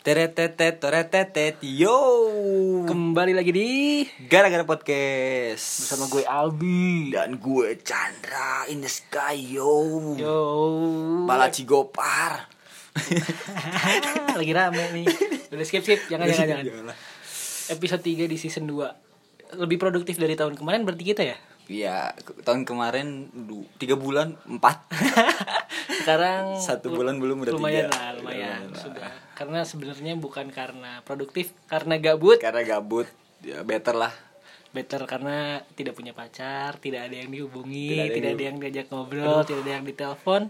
Teretetet, teretetet, yo Kembali lagi di Gara-gara podcast bersama gue Albi. Dan gue Chandra in the sky, yo Yo. Balaci Gopar lagi rame nih. Udah skip skip, jangan jangan jangan. Episode 3 di season 2. Lebih produktif dari tahun kemarin berarti kita ya? Iya, tahun kemarin du- tiga bulan, empat Sekarang Satu bulan belum udah lumayan tiga. lah, lumayan. Lumayan lah. Sudah. Karena sebenarnya bukan karena produktif, karena gabut. Karena gabut, ya better lah Better karena tidak punya pacar, tidak ada yang dihubungi, Tidak ada tidak yang ada yang diajak ngobrol, tidak ada yang ditelepon.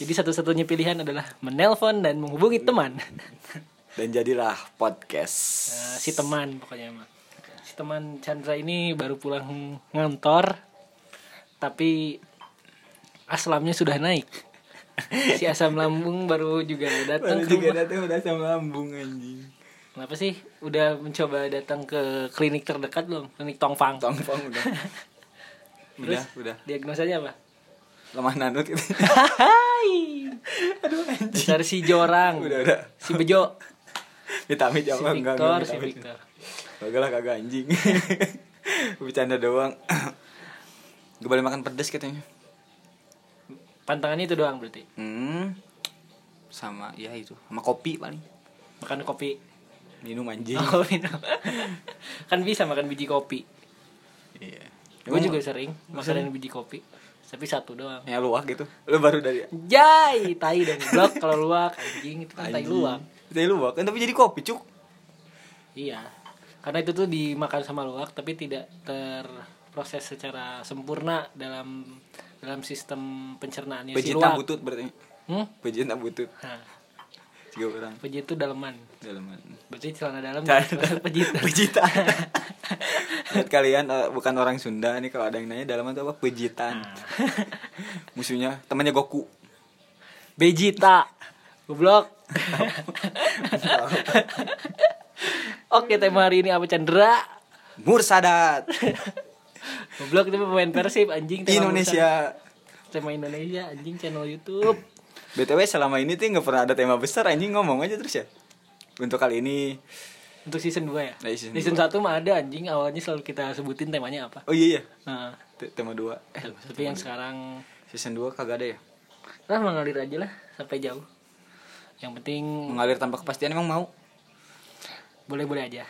Jadi satu-satunya pilihan adalah menelpon dan menghubungi teman. Dan jadilah podcast Nah, si teman pokoknya mah. Si teman Chandra ini baru pulang ngantor tapi aslamnya sudah naik. Si asam lambung baru juga datang Baru ke juga datang udah sama lambung anjing Kenapa sih? Udah mencoba datang ke klinik terdekat belum? Klinik Tongfang. Tongfang udah Udah, udah Diagnosanya apa? Lemah nanut gitu Hai. Dasar si Jorang. Udah, udah Si Bejo. Vitamin Si apa enggak enggak si. Victor. Kagak lah kagak anjing Bercanda doang Gak boleh makan pedes katanya Pantangannya itu doang berarti. Hmm Sama ya itu Sama kopi paling Makan kopi. Minum anjing Oh, minum. kan bisa makan biji kopi. Iya Gue juga sering makan biji kopi. Tapi satu doang. Ya luak gitu Lu baru dari Jai, tai dong. Blok kalau luak anjing itu kan tai anjing. luak. Tai luak kan tapi jadi kopi cuk Iya. Karena itu tuh dimakan sama luak tapi tidak terproses secara sempurna dalam dalam sistem pencernaannya si Pecinta luak. butut berarti Hmm? Pecinta butut Nah, Tiga orang pejit itu daleman. Dalaman Berarti celana dalam pejit. Pejitan Buat kalian eh, bukan orang Sunda nih kalau ada yang nanya dalaman itu apa pejitan musuhnya temannya Goku Vegeta. Goblok. Oke, tema hari ini apa Chandra? Mursadat Goblok itu pemain Persib anjing tema Indonesia besar. Tema Indonesia anjing channel YouTube. btw selama ini tuh nggak pernah ada tema besar anjing ngomong aja terus ya untuk kali ini Untuk season 2 ya. Nah, season season 1 mah ada anjing awalnya selalu kita sebutin temanya apa. oh iya iya Nah, tema dua eh tapi yang sekarang season 2 kagak ada ya lah mengalir aja lah sampai jauh. Yang penting mengalir tanpa kepastian emang mau boleh-boleh aja.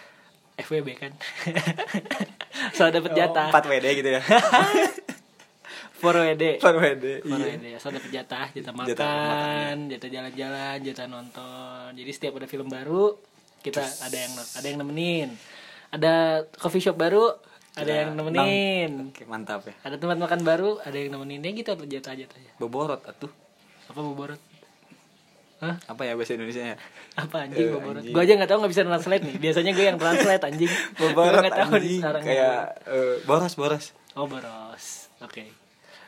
FWB kan. Soal dapat jatah. 4 WD gitu ya For WD. 4 WD For iya WD. Asal dapat jatah, jatah makan, Jatah jatah jalan-jalan, jatah nonton. Jadi setiap ada film baru kita ada yang ada yang nemenin. Ada coffee shop baru, ada yang nemenin. oke mantap ya Ada tempat makan baru, ada yang nemenin. Ya gitu jatah-jatahnya. boborot atuh Apa boborot? Hah? apa ya bahasa Indonesia ya Apa anjing Eh, boborot? Gue aja gak tahu gak bisa translate nih. Biasanya gue yang translate anjing. boborot nggak tahu anjing sekarang. kayak eh, boros boros Oh boros. Oke.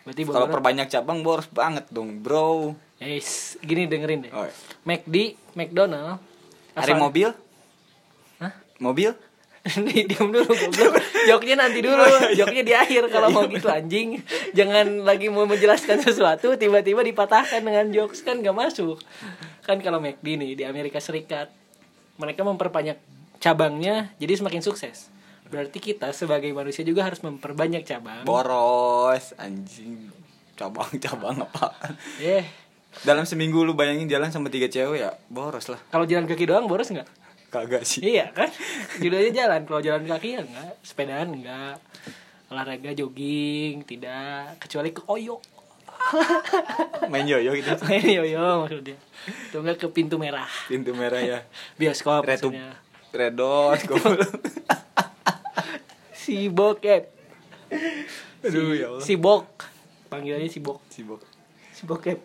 Berarti kalau perbanyak cabang boros banget dong bro Yes, gini dengerin deh. oh, iya. McD, McDonald. ada mobil Hah? mobil diam dulu goblok. Joknya nanti dulu. Joknya di akhir kalau mau gitu anjing. Jangan lagi mau menjelaskan sesuatu tiba-tiba dipatahkan dengan jokes kan gak masuk. Kan kalau McD nih di Amerika Serikat mereka memperbanyak cabangnya jadi semakin sukses. Berarti kita sebagai manusia juga harus memperbanyak cabang. boros anjing cabang cabang apa Eh, dalam seminggu lu bayangin jalan sama tiga cewek ya boros lah kalau jalan kaki doang boros nggak? Kagak sih Iya kan? Judulnya jalan. Kalau jalan kaki ya enggak, sepedaan enggak. Olahraga jogging tidak kecuali ke Oyo. main yoyo gitu Main yoyo maksudnya. Itu enggak ke pintu merah. pintu merah ya Bioskop Red maksudnya. goblok Si bokep. aduh ya Allah Si bok. Panggilannya si bok. sibuk Si bokep.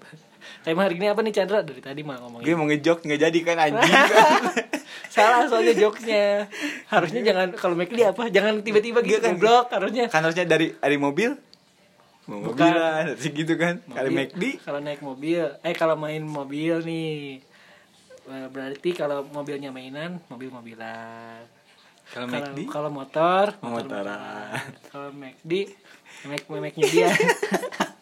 Tema hari ini apa nih Chandra? Dari tadi mah ngomongin. gue mau ngejok nggak jadi kan anjing kan Salah soalnya jokesnya. Harusnya jangan kalau make dia apa? Jangan tiba-tiba gitu Iya kan? goblok harusnya. kan harusnya dari dari mobil mau mobilan segitu kan kali Mobil. McD kalau naik mobil eh kalau main mobil nih eh, berarti kalau mobilnya mainan mobil mobilan kalau kalau McD kalau motor Motoran. kalau McD Mac Macnya dia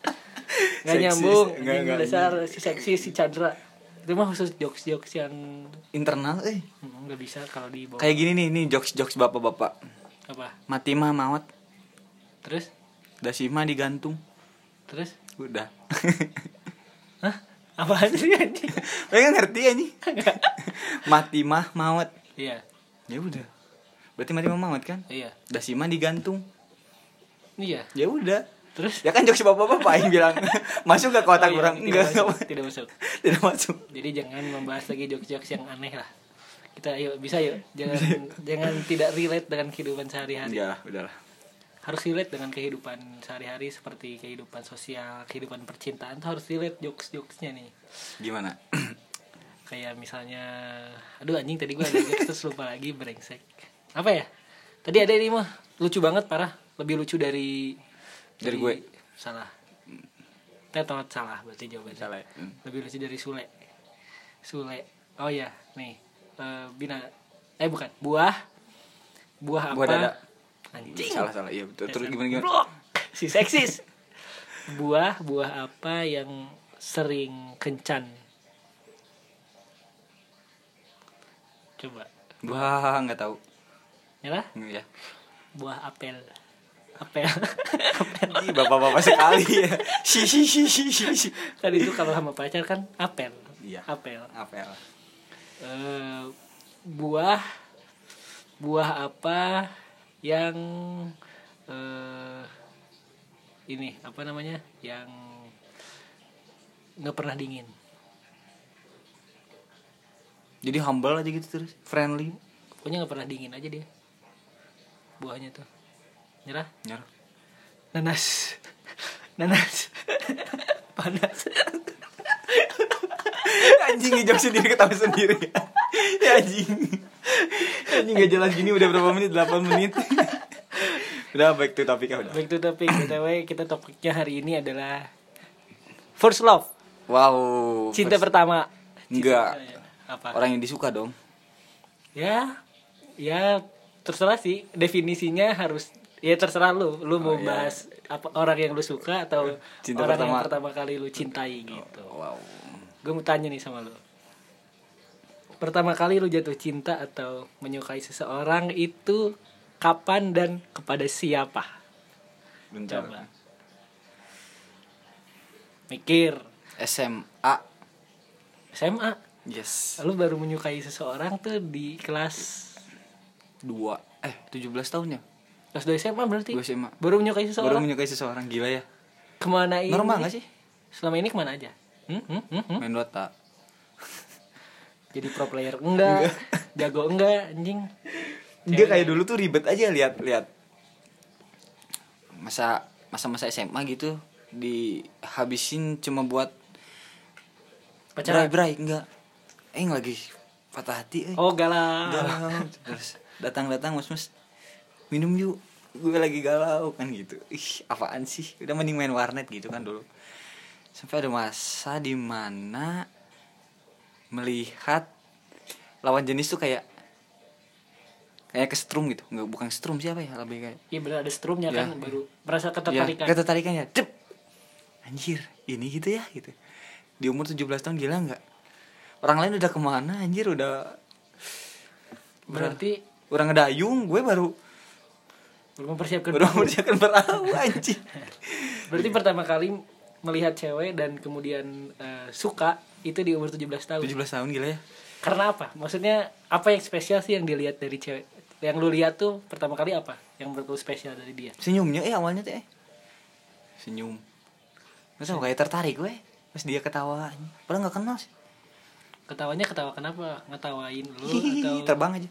nggak nyambung. Nggak, Anjing nggak, dasar si seksi si Chandra. Itu mah khusus jokes jokes yang internal eh. Hmm, nggak bisa kalau di bawah. Kayak gini nih nih jokes jokes bapak-bapak. Apa? Mati mah maut terus? Dasi mah digantung. Terus? Udah. Hah? Apa sih anjing? Mereka ngerti ya nih mati mah maut iya. Ya udah. Berarti mati mah maut kan? Iya. Dasi mah digantung. Iya. Ya udah terus? Ya kan jokes bapak-bapak yang bilang masuk gak ke otak Oh, iya, orang tidak enggak. masuk, tidak masuk. Tidak masuk. Jadi jangan membahas lagi jokes jokes yang aneh lah. Kita ayo bisa yuk. Jangan jangan tidak relate dengan kehidupan sehari-hari. Ya udahlah. Harus relate dengan kehidupan sehari-hari seperti kehidupan sosial kehidupan percintaan tuh harus relate jokes jokesnya nih. Gimana? Kayak misalnya aduh anjing tadi gue ada jokes terus lupa lagi brengsek. Apa ya? Tadi ada ini mah lucu banget parah. Lebih lucu dari Dari gue. salah. Tetot salah? Berarti jawabannya. Salah ya? Hmm. lebih lucu dari Sule. Sule. Oh ya nih. Eh, bina eh bukan. Buah. Buah apa? Buah dada. anjing. Salah salah. Iya betul. Terus gimana gimana? Blok. si seksis. Buah buah apa yang sering kencan? Coba. Wah nggak tahu. Ya. Buah apel apel apel Ih, bapak-bapak sekali. Ya si si si si si kan itu kalau sama pacar kan apel. Iya. apel. Apel. Eh, buah buah apa yang eh ini apa namanya? Yang nggak pernah dingin. Jadi humble aja gitu terus friendly. Pokoknya nggak pernah dingin aja dia. Buahnya tuh nyerah? Nyar nanas. Nanas. Panas. Anjing ngejok sendiri ketawa sendiri. Ya anjing. Anjing gak jelas gini udah berapa menit? 8 menit. Udah back to topik ya udah. Back to topic. Btw kita topiknya hari ini adalah first love. Wow cinta first- pertama. Enggak. Apa? Orang yang disuka dong. Ya ya terserah sih. Definisinya harus ya terserah lu. Lu mau Oh, iya. bahas apa orang yang lu suka atau Cinta orang yang pertama. pertama kali lu cintai gitu. wow. Gue mau tanya nih sama lu. Pertama kali lu jatuh cinta atau menyukai seseorang itu kapan dan kepada siapa? Bentar. Coba. mikir. SMA SMA yes. Lu baru menyukai seseorang tuh di kelas dua. Eh 17 tahun ya kelas 2 SMA berarti? SMA. baru menyukai baru seseorang menyukai seseorang gila ya. Ke mana ini? Normal gak sih? Selama ini ke mana aja? Hmm? Hmm? Hmm? Hmm? main Dota. Jadi pro player enggak? Jago enggak anjing? Dia kayak dulu tuh ribet aja lihat lihat. Masa masa masa SMA gitu dihabisin cuma buat pacaran? Berai enggak. Eh lagi patah hati eh oh galau. Galau terus datang datang mas mas minum yuk gue lagi galau kan gitu. Ih apaan sih? Udah mending main warnet gitu kan dulu. Sampai ada masa di mana melihat lawan jenis tuh kayak kayak kesetrum gitu. Nggak bukan setrum siapa ya lebih kayak? Iya benar ada strumnya Ya. kan baru merasa ketertarikan. Ya Dep. anjir ini gitu ya gitu. Di umur 17 tahun gila nggak? Orang lain udah ke mana? Anjir udah berarti orang ngedayung gue baru belum mempersiapkan perahu. mengerjakan perahu anjir berarti pertama kali melihat cewek dan kemudian eh, suka itu di umur 17 tahun. 17 tahun gila ya. Karena apa? Maksudnya apa yang spesial sih yang dilihat dari cewek? Yang lu lihat tuh pertama kali apa yang menurut lu spesial dari dia? Senyumnya eh awalnya tuh eh. Senyum. Gak tau kayak tertarik gue pas dia ketawa. Padahal nggak kenal sih. Ketawanya ketawa kenapa? Ngetawain lu Hihihi, atau terbang aja.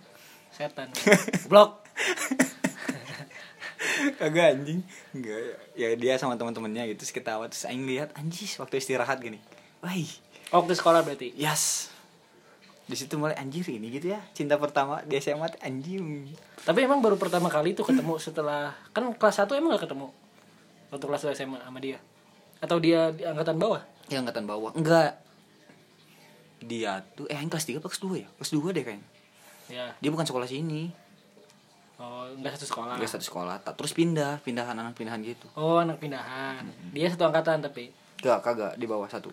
setan? Blok kagak anjing. Enggak ya dia sama teman-temannya gitu terus ketawa terus aing lihat anjis waktu istirahat gini. Wah waktu sekolah berarti? Yes. Di situ mulai anjir ini gitu ya cinta pertama di SMA anjing. Tapi emang baru pertama kali tuh ketemu setelah kan kelas 1 emang gak ketemu? Waktu kelas 2 SMA sama dia? Atau dia di angkatan bawah? Ya angkatan bawah. Enggak. Dia tuh eh kelas 3 apa kelas 2 ya? Kelas 2 deh kayaknya. Ya. Dia bukan sekolah sini oh enggak satu sekolah dia satu sekolah tak terus pindah pindahan anak pindahan gitu oh anak pindahan dia satu angkatan tapi Enggak, kagak di bawah satu.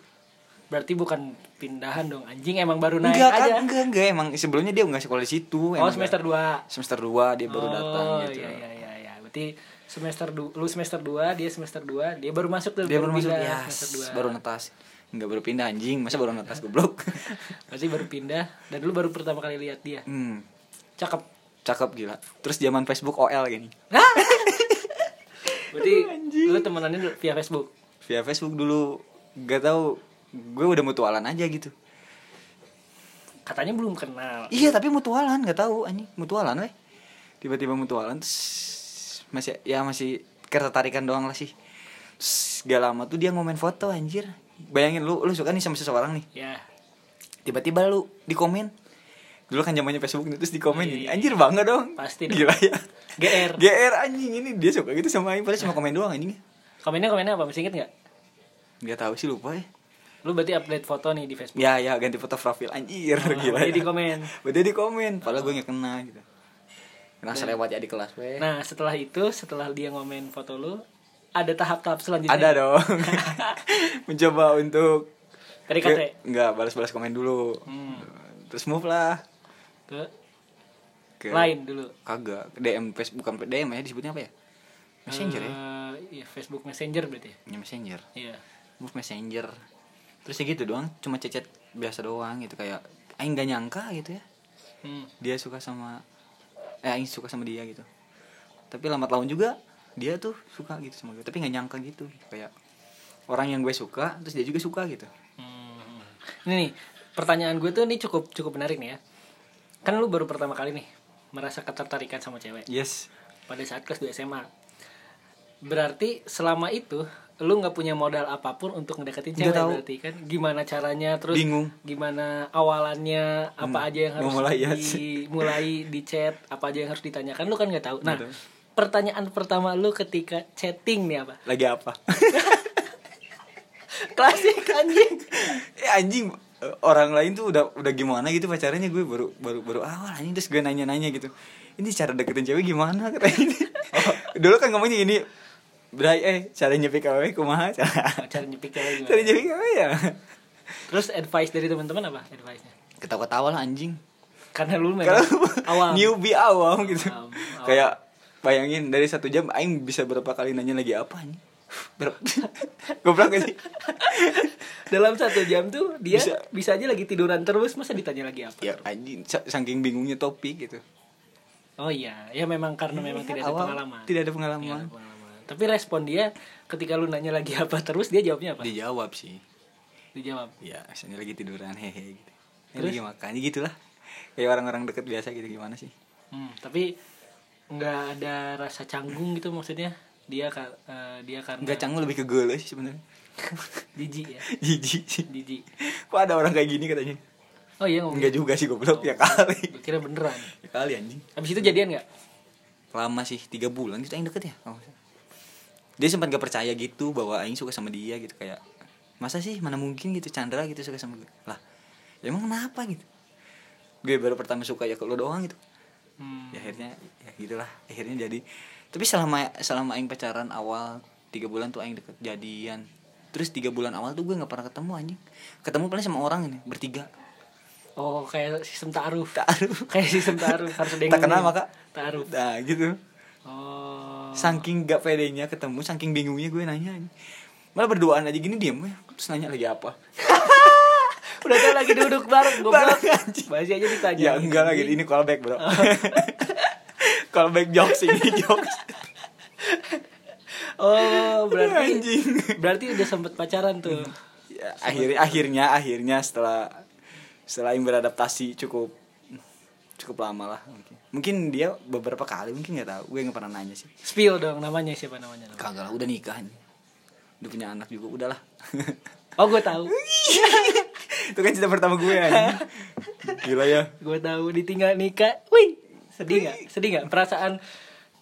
Berarti bukan pindahan dong anjing emang baru naik enggak aja. enggak enggak emang sebelumnya dia nggak sekolah di situ Oh semester 2 semester 2 dia baru datang gitu iya iya iya iya. Berarti semester du lu semester 2, dia semester 2, dia baru masuk tuh. dia baru masuk pindah ya semester 2. baru netas nggak baru pindah anjing masa baru netas goblok Berarti baru pindah dan lu baru pertama kali lihat dia. hmm Cakep. Cakep gila. Terus zaman Facebook OL gini. Hah? Berarti lu temenannya via Facebook. via Facebook dulu. Gak tahu. Gue udah mutualan aja gitu. Katanya belum kenal. iya tapi mutualan. Gak tahu anjing. Mutualan weh. Tiba-tiba mutualan terus masih ya masih ketertarikan doang lah sih. Terus gak lama tuh dia ngomen foto anjir. Bayangin lu lu suka nih sama seseorang nih. Ya. tiba-tiba lu di komen dulu kan zamannya Facebook nih, terus di komen Oh, ini iya. anjir bangga dong Pasti dong. gila ya GR. GR anjing ini dia suka gitu sama Aing padahal cuma komen doang anjing Komennya komennya apa? Masih inget nggak? nggak tahu sih lupa ya Lu berarti update foto nih di Facebook. ya ya ganti foto profil anjir Oh, gila berarti ya. di komen. berarti di komen padahal gue nggak kena gitu kena selewat ya di kelas weh Nah, setelah itu, setelah dia ngomen foto lu, ada tahap-tahap selanjutnya. ada dong mencoba untuk PDKT. nggak balas-balas komen dulu Hmm. terus move lah Ke ke lain dulu. kagak DM Facebook bukan DM ya disebutnya apa ya messenger ya Eh, Iya, Facebook Messenger berarti. ya? ya messenger Iya. move messenger terus ya gitu doang cuma cecet biasa doang gitu kayak aing gak nyangka gitu ya Hmm. dia suka sama eh aing suka sama dia gitu tapi lambat laun juga dia tuh suka gitu sama gue tapi nggak nyangka gitu kayak orang yang gue suka terus dia juga suka gitu Hmm. Ini nih, pertanyaan gue tuh nih cukup cukup menarik nih ya. Kan lu baru pertama kali nih merasa ketertarikan sama cewek yes pada saat kelas 2 SMA. Berarti selama itu lu nggak punya modal apa pun untuk ngedeketin cewek tahu. berarti kan gimana caranya terus Bingung. gimana awalannya apa Hmm, aja yang harus memulai ya. dimulai di chat apa aja yang harus ditanyakan lu kan nggak tahu nah tahu. pertanyaan pertama lu ketika chatting nih apa lagi apa klasik anjing eh anjing orang lain tuh udah udah gimana gitu pacarnya gue baru baru baru awal anjing terus gue nanya nanya gitu. Ini cara deketin cewek gimana? Katanya ini. Dulu kan ngomongnya gini Bray, eh cara nyepik cewek kumaha? Cara Oh, cara nyepik cewek cara nyepik cewek ya. Terus advice dari teman-teman apa advice-nya? Ketawa-ketawa lah anjing. Karena lu memang Karena awam. newbie awam gitu. Awam, awam. Kayak bayangin dari satu jam aing bisa berapa kali nanya lagi apa nih? Berapa? Goblok gak sih? dalam satu jam tuh dia bisa, Bisa. aja lagi tiduran terus masa ditanya lagi apa Ya anjing sa- saking bingungnya topik gitu. oh iya ya memang karena memang tidak ada Awal pengalaman Tidak ada Tidak ada pengalaman. pengalaman. tapi respon dia ketika lu nanya lagi apa terus dia jawabnya apa Dijawab sih. dijawab Ya, asalnya lagi tiduran hehe gitu. Ya, Terus? lagi makan ya gitulah. Kayak orang-orang deket biasa gitu gimana sih? hmm, tapi nggak ada rasa canggung gitu maksudnya dia eh, dia karena Enggak canggung lebih ke gele sih sebenarnya. jijik ya Jijik sih. jijik Kok ada orang kayak gini katanya? oh iya ngomong Enggak juga sih goblok ya kali. Kira beneran Ya kali anjing. abis itu jadian nggak lama sih tiga bulan kita yang deket ya Oh. dia sempat gak percaya gitu bahwa Aing suka sama dia gitu kayak masa sih mana mungkin gitu Chandra gitu suka sama gue lah ya emang kenapa gitu gue baru pertama suka ya ke lo doang gitu hmm. ya akhirnya ya gitulah akhirnya jadi tapi selama selama Aing pacaran awal tiga bulan tuh Aing deket jadian. Terus tiga bulan awal tuh gue nggak pernah ketemu anjing. Ketemu paling sama orang ini bertiga. Oh kayak sistem taruh taruh kayak sistem taruh harus ada yang tak kenal maka. Taruh nah gitu. Oh. Saking gak pedenya ketemu saking bingungnya gue nanya malah berduaan aja gini diem ya. Terus nanya lagi apa? Udah kan lagi duduk bareng goblok. Bareng, anjing. masih aja ditanya. Ya enggak lagi ini callback bro callback jokes ini jokes. Oh berarti Anjing. berarti udah sempet pacaran tuh. Ya, akhirnya akhirnya akhirnya setelah setelah yang beradaptasi cukup cukup lama lah. Mungkin mungkin dia beberapa kali mungkin nggak tahu. Gue nggak pernah nanya sih. Spill dong namanya siapa namanya? Kagak lah udah nikah nih. udah punya anak juga udahlah oh gue tahu. Itu kan cerita pertama gue anjing. gila ya. Gue tahu ditinggal nikah. Wih sedih nggak? Sedih nggak? Perasaan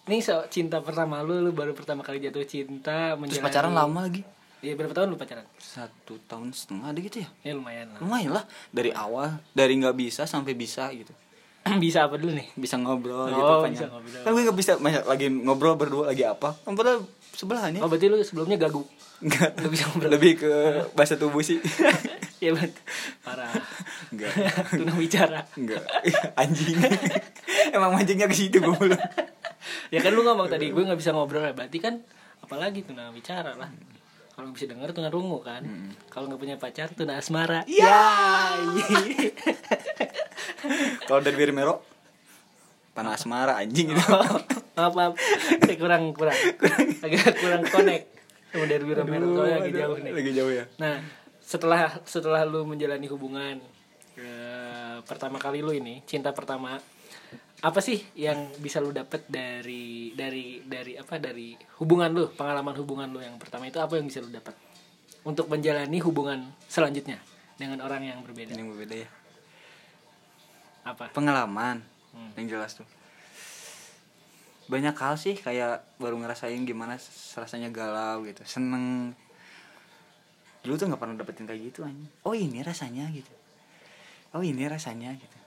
nih so cinta pertama lu lu baru pertama kali jatuh cinta terus menjalani pacaran lama lagi? Iya berapa tahun lu pacaran? Satu tahun setengah ada gitu ya? Ya lumayan lah. Lumayan lah. Dari awal dari nggak bisa sampai bisa gitu. Bisa apa dulu nih? Bisa ngobrol gitu Oh, panjang. bisa ngobrol. kan gue nggak bisa lagi ngobrol berdua lagi apa? Padahal sebelahannya oh berarti lu sebelumnya gagu? Nggak. Nggak bisa ngobrol. Lebih ke bahasa tubuh sih. Ya bet parah. Enggak tuna bicara. Enggak anjing emang mancingnya ke situ gue mulu ya kan lu ngomong tadi gue nggak bisa ngobrol ya berarti kan apalagi tuna bicara lah. Kalau bisa denger tuna rungu kan. Kalau nggak punya pacar tuna asmara. Ya. iya. kalau dari Birmero tanah asmara anjing. Itu maaf maaf. Saya kurang kurang. Agak kurang connect. Sama dari biru merah soalnya lagi jauh nih. Lagi jauh ya. Nah setelah setelah lu menjalani hubungan eh, pertama kali lu ini cinta pertama apa sih yang bisa lu dapet dari dari dari apa dari hubungan lu pengalaman hubungan lu yang pertama itu apa yang bisa lu dapat untuk menjalani hubungan selanjutnya dengan orang yang berbeda. Yang berbeda ya. Apa? Pengalaman Hmm. yang jelas tuh. Banyak hal sih kayak baru ngerasain gimana rasanya galau gitu seneng. Dulu tuh nggak pernah dapetin kayak gitu anjing. Oh ini rasanya gitu. Oh ini rasanya gitu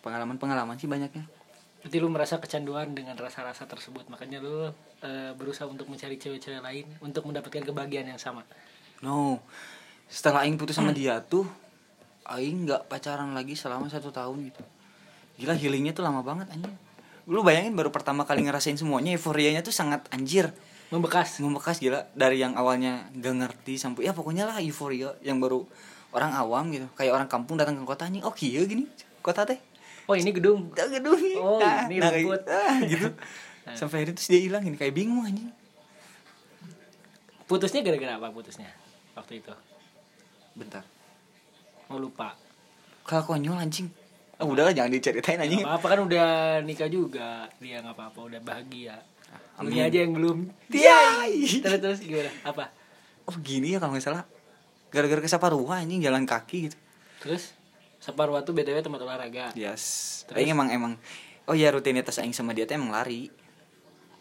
pengalaman pengalaman sih banyaknya Berarti lu merasa kecanduan dengan rasa-rasa tersebut. Makanya lu eh, berusaha untuk mencari cewek-cewek lain Untuk mendapatkan kebahagiaan yang sama. No. Setelah Aing putus sama dia tuh Aing nggak pacaran lagi selama satu tahun gitu. Gila healingnya tuh lama banget anjing. Lu bayangin baru pertama kali ngerasain semuanya euforianya tuh sangat anjir. Membekas. Membekas gila. Dari yang awalnya gak ngerti sampai ya pokoknya lah euforia yang baru orang awam gitu. Kayak orang kampung datang ke kota anjing oh iya gini kota teh Oh ini gedung. Dah gedung. Oh, ini kayak- rumput. ah, gitu. Sampai akhirnya terus dia hilang ini kayak bingung anjing. Putusnya gara-gara apa putusnya Waktu itu? Bentar. Mau lupa. Kalau konyol anjing. Ah udahlah jangan diceritain anjing. Gak apa-apa kan udah nikah juga. Dia gak apa-apa udah bahagia. Amin. Ini aja yang belum. Dia Terus terus gimana? Apa? Oh gini ya kalau nggak salah. Gara-gara ke Saparua anjing jalan kaki gitu. Terus Saparwa tuh BTW tempat olahraga. Yes. Terus? Aing emang emang oh ya rutinitas Aing sama dia tuh emang lari.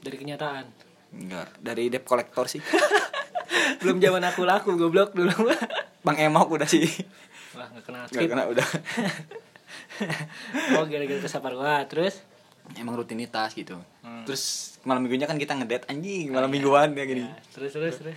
Dari kenyataan? Enggak dari debt collector sih. Belum zaman aku laku goblok dulu. Bang Emok udah sih. Wah gak kenal nggak skip. kena udah. Oh gara-gara ke Saparwa Terus? Emang rutinitas gitu. Hmm. terus malam minggunya kan kita ngedate anjing malam mingguan ya gini. Ya, Terus terus terus.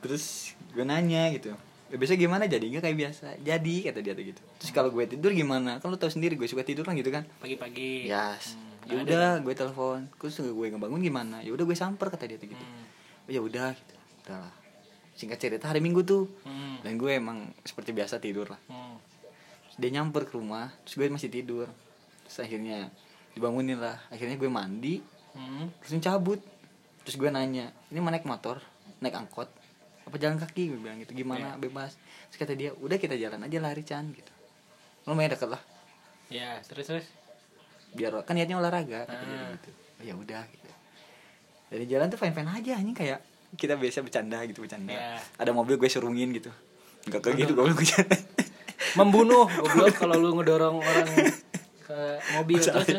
Terus gue nanya gitu ya, biasa gimana jadi nggak kayak biasa? Jadi kata dia tuh gitu. Terus kalau gue tidur gimana? Kan lu tahu sendiri gue suka tidur kan gitu kan. Pagi-pagi. Yes. Hmm, ya udah gue telepon. Terus gue ngebangun gimana? Ya udah gue samper kata dia tuh gitu. Hmm. ya udah gitu. Udahlah singkat cerita hari minggu tuh. Hmm. dan gue emang seperti biasa tidur lah. Hmm. Terus dia nyamper ke rumah terus gue masih tidur. Terus akhirnya dibangunin lah. Akhirnya gue mandi. Hmm. terus cabut. Terus gue nanya ini mau naik motor? Naik angkot apa jalan kaki? Gue bilang gitu. Gimana? Bebas. Terus kata dia udah kita jalan aja lari Chan gitu. Lumayan deket lah. Ya, terus terus. biar kan niatnya olahraga dia Ah. gitu. Oh, ya udah gitu. Dari jalan tuh fine fine aja anjing. Kayak kita biasa bercanda gitu bercanda. Ya. ada mobil gue surungin gitu. Nggak kayak gitu gue bercanda Membunuh goblok kalau lu ngedorong orang ke mobil terus.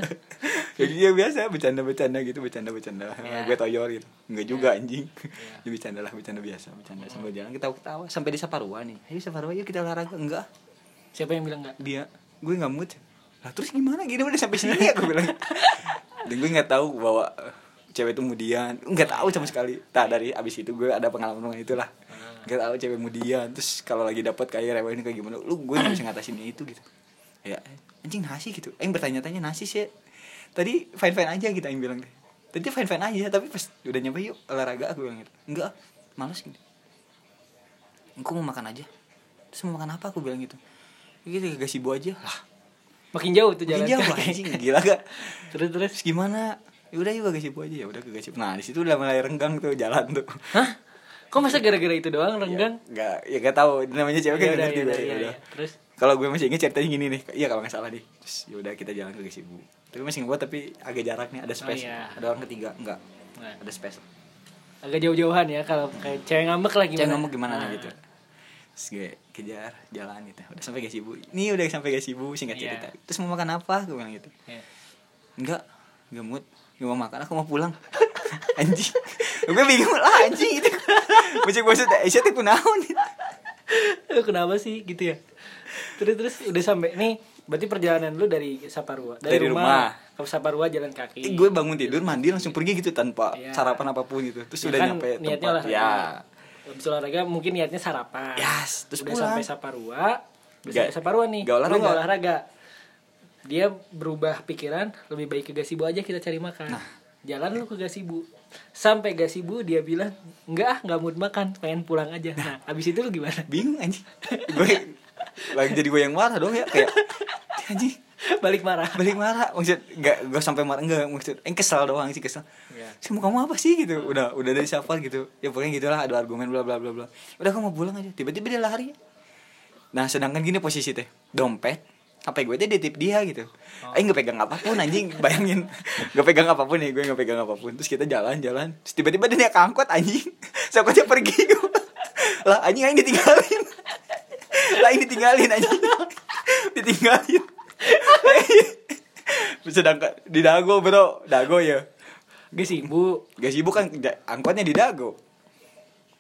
Jadi dia biasa bercanda bercanda gitu bercanda bercanda Ya. gue toyor gitu. Nggak juga anjing. Ya bercanda lah bercanda biasa bercanda sambil jalan. Kita ketawa sampai di Saparua nih. Ayo Saparua yuk kita olahraga. Enggak. Siapa yang bilang enggak? dia. Gue nggak mood. Lah terus gimana? Gini udah sampai sini ya gue bilang. Dan gue nggak tahu bahwa eh, cewek itu kemudian. Nggak tahu sama sekali. Tak dari abis itu gue ada pengalaman itulah. Nggak tahu cewek kemudian. Terus kalau lagi dapat kayak rewel ini kayak gimana lu gue nggak bisa ngatasin itu gitu. Ya anjing nasi gitu. Aing bertanya-tanya nasi sih tadi fine fine aja gitu Aing bilang deh. Tadi fine fine aja tapi pas udah nyampe yuk olahraga aku bilang gitu. Enggak males gitu. Aku mau makan aja. Terus mau makan apa? Aku bilang gitu. Gitu gak sibuk aja. Lah. Makin jauh tuh jalan Makin jauh anjing. Gila gak? Terus terus. gimana? Ya udah yuk gak sibuk aja. Ya udah gak sibuk. Nah di situ udah mulai renggang tuh jalan tuh. Hah? Kok masa gara-gara itu doang renggang? Gak, ya gak tahu. Namanya cewek kan Ya ya ya ya, ya. Terus? Kalau gue masih inget ceritanya gini nih, iya kalau nggak salah nih. Terus ya udah kita jalan ke Gasibu. Tapi masih ngebuat tapi agak jarak nih, ada space. iya. Ada orang ketiga, enggak. Nah, Ada space. agak jauh-jauhan ya kalau kayak cewek ngambek gimana. Cewek ngomong gimana Nah, gitu. Terus gue kejar jalan gitu. Udah sampai Gasibu. Ini udah sampai Gasibu singkat Iya. cerita. Terus mau makan apa? Gue bilang gitu. ya. Enggak, enggak mood. Gak mau makan, aku mau pulang. anjing. gue bingung lah anjing itu. Bocah bocah Aisyah tuh kunaon. Lu Kenapa sih gitu ya? Terus terus udah sampai nih berarti perjalanan lu dari Saparua Dari rumah. ke Saparua jalan kaki. gue bangun tidur mandi langsung pergi gitu tanpa Iya. sarapan apa pun gitu terus Ya udah kan nyampe niatnya tempat olahraga. ya habis olahraga mungkin niatnya sarapan Yes, terus udah pulang. sampai Saparua udah sampai Saparua nih lu olahraga. nggak olahraga dia berubah pikiran lebih baik ke gasibu aja kita cari makan Nah. jalan lu ke gasibu sampai gasibu dia bilang enggak ah nggak mood makan pengen pulang aja nah abis itu lu gimana bingung anjing gue lagi jadi gue yang marah dong ya kayak anjing. Balik marah. Balik marah. Maksud nggak gue sampai marah enggak maksud eh kesel doang sih kesel. Iya. sih kamu apa sih? gitu. Udah udah dari siapa gitu. Ya pokoknya gitulah ada argumen bla bla bla bla. Udah kamu mau pulang aja. Tiba-tiba dia lari. Nah sedangkan gini posisi teh. Dompet apa gue teh ditip dia gitu. Oh. eh nggak pegang apa pun anjing. Bayangin. Nggak pegang apa pun nih gue nggak pegang apa pun. Terus kita jalan jalan terus tiba-tiba dia naik angkot anjing. Angkotnya pergi lah anjing aing ditinggalin lah ini ditinggalin anjing. Ditinggalin. Sedangkan di dago bro. Dago ya. Gasibu gak sibuk kan angkotnya di dago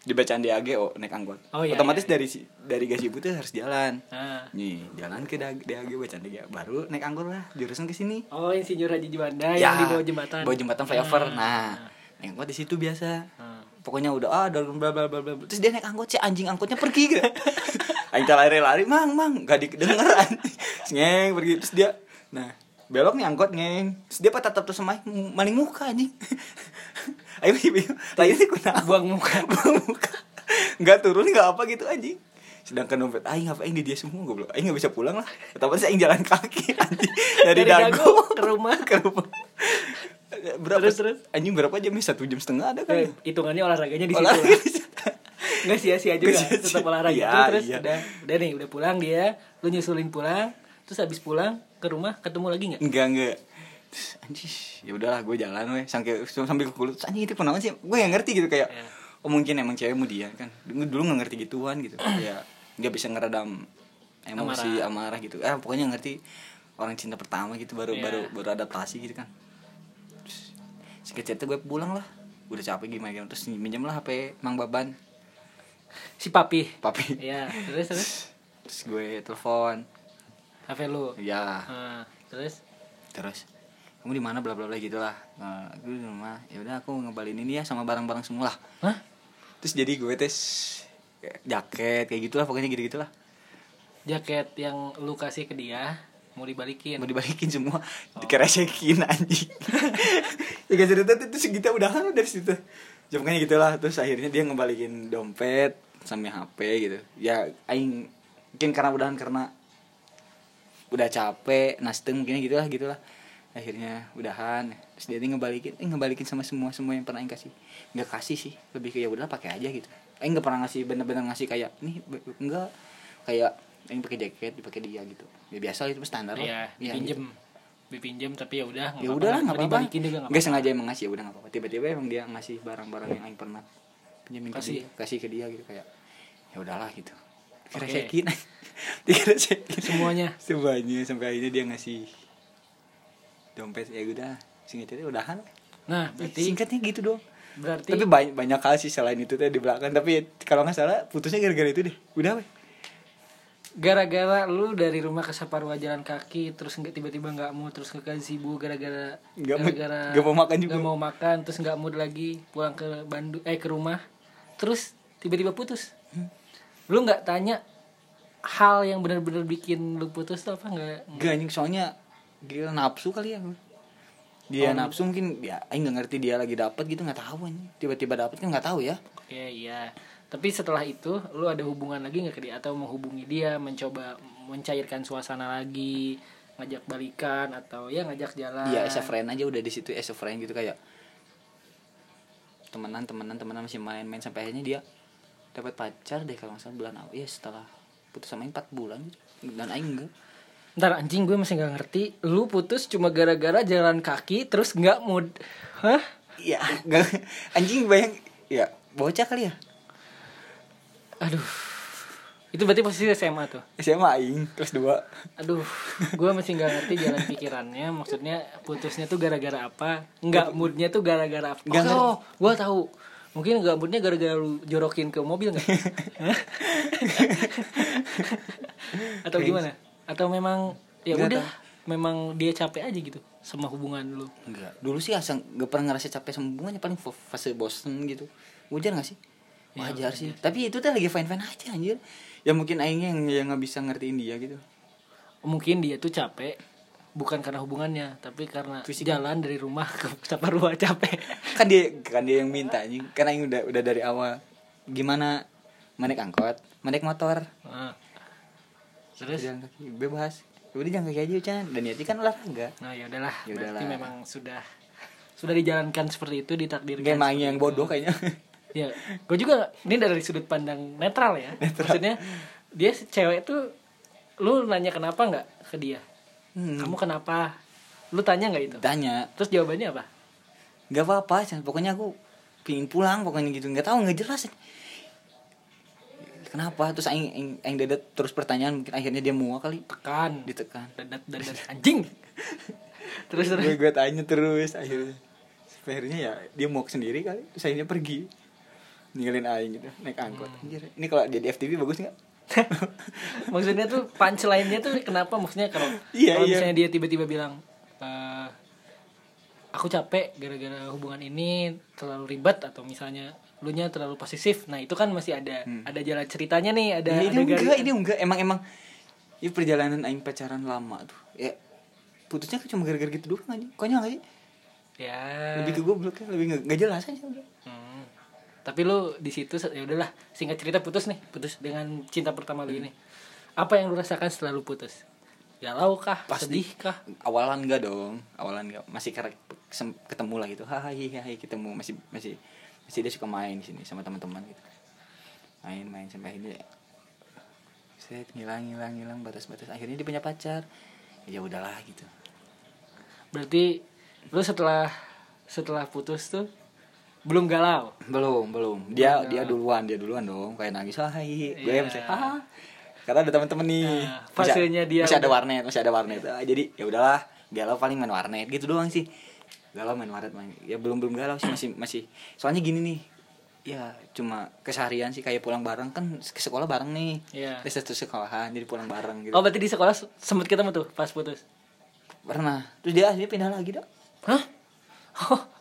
di bacaan di AGO naik angkot. Oh, iya, otomatis iya, dari si- dari gasibu tuh harus jalan. Nah. nih jalan ke DAG, DAG bacaan DAG baru naik angkot lah jurusan ke sini. Oh insinyur Haji Juanda yang di bawah jembatan. bawah jembatan flyover. Ah. nah naik angkot di situ biasa. Ah. pokoknya udah ah ada bla bla bla bla terus dia naik angkot si anjing angkotnya pergi gitu Aing lari-lari. Mang mang. Gak didengeran. Ngeng pergi. Terus dia nah belok nih angkot ngeng. Terus dia tetap terus sama maling muka anjing. Ayo ibu lagi sih kenapa? Buang muka. Buang muka. Nggak turun nggak apa gitu anjing. Sedangkan dompet aing apa aing di dia semua goblok. Aing nggak bisa pulang lah. Otomatis aing jalan kaki anjing. Dari, Dari dago, ke rumah. ke rumah. Berapa Terus, terus? anjing berapa jam nih? Satu jam setengah ada kan hitungannya olahraganya di situ Nggak sia-sia juga Nggak sia-sia. tetap olahraga Itu terus. iya. udah udah nih udah pulang dia lu nyusulin pulang terus habis pulang ke rumah ketemu lagi nggak? Enggak enggak Terus, anjing ya udahlah gue jalan weh. Sampai sambil ke kulit. Anjing itu kenapa sih? Gue yang ngerti gitu kayak Iya. oh mungkin emang cewek mudian kan. Dulu dulu nggak ngerti gituan gitu. Ya nggak bisa ngeredam emosi amarah, gitu. Ah pokoknya ngerti orang cinta pertama gitu baru Iya. baru baru adaptasi gitu kan. Terus, singkat cerita gue pulang lah. Udah capek gimana gimana terus minjem lah hp mang baban si papi. Papi. Ya terus terus? Terus gue telepon. HP lu? Ya Nah, terus? Terus kamu di mana? Bla bla bla gitu lah. Nah, gue di rumah. Ya udah aku ngebalin ini ya sama barang-barang semua lah. Hah? terus jadi gue tes jaket kayak gitulah pokoknya gitu gitulah jaket yang lu kasih ke dia mau dibalikin. Mau dibalikin semua. Dikeresekin anjing. Ya cerita kita udahan udah dari situ. Ya pokoknya gitulah terus akhirnya dia ngebalikin dompet sama HP gitu. Ya aing mungkin karena udahan karena udah capek nastem mungkin gitulah gitulah. Akhirnya udahan terus dia ngebalikin eh ngebalikin sama semua semua yang pernah aing kasih. Nggak kasih sih lebih ke ya udah pakai aja gitu. Aing nggak pernah ngasih bener-bener ngasih kayak nih enggak. Kayak aing pakai jaket dipakai dia gitu. Ya biasa itu standar lah. Iya, Iya, dipinjem. Dipinjem tapi ya udah ya udah nggak apa-apa. nggak sengaja emang ngasih ya udah nggak apa-apa. Tiba-tiba emang dia ngasih barang-barang yang aing pernah pinjemin kasih Kasih. ke dia kasih ke dia gitu kayak ya udahlah gitu. Oke. dikeresekin dikeresekin Semuanya. semuanya sampai akhirnya dia ngasih dompet. Ya udah singkatnya udahan. Nah berarti singkatnya gitu doang berarti tapi banyak banyak hal sih selain itu teh di belakang. Tapi kalau nggak salah putusnya gara-gara itu deh. Udah weh. Gara-gara lu dari rumah ke Saparua jalan kaki terus nggak tiba-tiba nggak mau terus ke Gazibu gara-gara Nggak mau- gara-gara nggak mau makan juga. nggak mau makan terus nggak mood lagi pulang ke Bandung eh ke rumah terus tiba-tiba putus. Lu nggak tanya hal yang benar-benar bikin lu putus tuh apa? Nggak Gak anjing soalnya gila nafsu kali ya. Dia Oh. nafsu mungkin ya aing nggak ngerti dia lagi dapat gitu nggak tahu anjing. Tiba-tiba dapat kan nggak tahu ya. Oke iya. Tapi setelah itu lu ada hubungan lagi nggak ke dia? Atau menghubungi dia, mencoba mencairkan suasana lagi, ngajak balikan atau ya ngajak jalan. Iya as a friend aja udah di situ as a friend gitu kayak temenan temenan temenan masih main-main sampai akhirnya dia dapat pacar deh kalau nggak salah bulan awal ya setelah putus sama 4 bulan dan Aing enggak Ntar anjing gue masih nggak ngerti. Lu putus cuma gara-gara jalan kaki terus nggak mood. Hah? ya enggak anjing bayang ya bocah kali ya Aduh. Itu berarti posisi SMA tuh. SMA Aing kelas 2 Aduh, gue masih nggak ngerti jalan pikirannya. Maksudnya putusnya tuh gara-gara apa? Nggak moodnya tuh gara-gara apa? Ngerti. oh, gue tahu. Mungkin nggak moodnya gara-gara lu jorokin ke mobil nggak? Atau gimana? Atau memang ya Nggak udah, memang dia capek aja gitu sama hubungan lu. enggak dulu sih asal nggak pernah ngerasa capek sama hubungannya paling fa- fase bosen gitu wajar gak sih Ya, wajar sih tapi itu tuh lagi fine fine aja anjir ya mungkin aingnya yang yang nggak bisa ngertiin dia gitu. Mungkin dia tuh capek bukan karena hubungannya tapi karena Fisik. jalan dari rumah ke Saparua capek. Kan dia kan dia yang minta anjing. Karena aing udah udah dari awal. Gimana? Manek angkot? Manek motor? Nah. terus? Jalan kaki bebas. Udah jalan kaki aja Chan. Dan niatnya kan olahraga. Nah ya udahlah. Ya berarti memang sudah sudah dijalankan seperti itu ditakdirkan seperti yang bodoh kayaknya ya gue juga ini dari sudut pandang netral ya. Maksudnya dia cewek tuh lu nanya kenapa nggak ke dia? Hmm. kamu kenapa? Lu tanya nggak itu? Tanya. Terus jawabannya apa? Nggak apa-apa pokoknya aku pingin pulang pokoknya gitu. Nggak tahu nggak jelas. Kenapa? Terus aing aing, aing dadat terus pertanyaan mungkin akhirnya dia muak kali. Tekan. Ditekan. Dadat dadat. Anjing! Terus terus. Gue gue tanya terus akhirnya. Akhirnya ya dia mau sendiri kali. Terus akhirnya pergi ninggalin aing gitu naik angkot. Anjir, ini kalau jadi FTV bagus nggak? Maksudnya tuh punchline-nya tuh kenapa? Maksudnya kalau Iya, kalau iya. misalnya dia tiba-tiba bilang "Eh, aku capek gara-gara hubungan ini terlalu ribet atau misalnya lu nya terlalu posesif. Nah itu kan masih ada ada jalan ceritanya nih ada ini ada enggak garis- ini enggak. Emang emang ini perjalanan aing pacaran lama tuh ya putusnya kan cuma gara-gara gitu doang aja. Konyol aja ya. Lebih ke goblok ya lebih nggak nggak jelas aja udah. Hmm. Tapi lu di situ ya udahlah singkat cerita putus nih putus dengan cinta pertama lu ini. Apa yang lu rasakan setelah lu putus? Galau kah Pasti. sedih kah awalan enggak dong? Awalan enggak masih ketemu lah gitu. Hai hai ketemu. Masih masih masih dia suka main di sini sama teman-teman gitu. Main main sampai akhirnya set ngilang ngilang ngilang batas batas akhirnya dia punya pacar. Ya udahlah gitu. Berarti lu setelah setelah putus tuh belum galau? Belum belum. Dia Belum dia duluan dia duluan dong. Kayak nangis hai. Gue Iya. masih ah. Karena ada teman-teman nih. Nah, fasenya dia masih ada udah- warnet masih ada warnet. Ah, jadi ya udahlah galau paling main warnet. Gitu doang sih. Galau main warnet main ya belum belum galau sih masih masih. Soalnya gini nih ya cuma keseharian sih kayak pulang bareng. Kan ke sekolah bareng nih. Iya. di satu sekolahan jadi pulang bareng gitu. Oh berarti di sekolah sempet ketemu tuh pas putus? Pernah. Terus dia akhirnya pindah lagi dong hah? oh.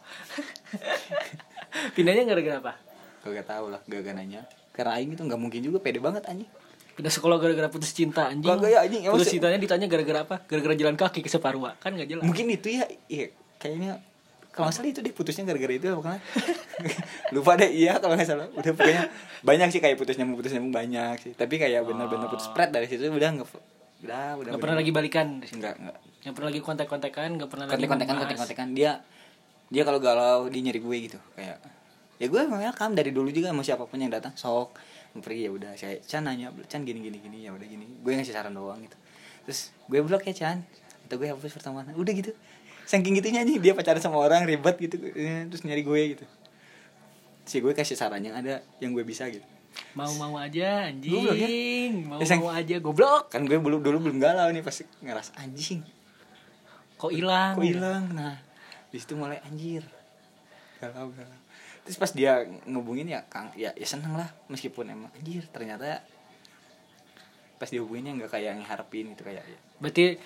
pindahnya gara-gara apa? Gak tau lah gak nanya. Karena aing itu nggak mungkin juga pede banget anjing. Pindah sekolah gara-gara putus cinta anjing. Kagak ya, anjing. Emang putus se- cintanya ditanya gara-gara apa? Gara-gara jalan kaki ke Separua kan nggak jelas. Mungkin itu ya iya kayaknya kalau nggak salah itu deh putusnya gara-gara itu apa kan lupa deh iya kalau nggak salah. Udah pokoknya banyak sih kayak putus nyambung putus nyambung banyak sih. Tapi kayak bener-bener putus spread dari situ udah nggak udah udah nggak pernah lagi balikan. Enggak enggak nggak pernah lagi kontak-kontakan nggak pernah lagi kontek-kontekan membahas. kontek-kontekan dia dia kalau galau dia nyari gue gitu kayak ya gue welcome dari dulu juga sama siapa pun yang datang. Sok pergi ya udah. Saya Chan nanya Chan gini gini gini ya udah gini. Gue ngasih saran doang gitu. Terus gue blok ya Chan. Atau gue hapus pertemanan udah gitu. Saking gitunya nih dia pacaran sama orang ribet gitu. Terus nyari gue gitu. Si gue kasih saran yang ada yang gue bisa gitu. Mau-mau aja ya. anjing. Ya, sang- mau-mau aja goblok. Kan gue dulu dulu belum galau nih pasti ngerasa anjing. Kok hilang? Kok hilang? Nah di situ mulai anjir. Galau galau terus pas dia ngubungin ya kang ya ya seneng lah meskipun emang anjir ternyata pas dihubunginnya nggak kayak yang harapin gitu kayak ya. berarti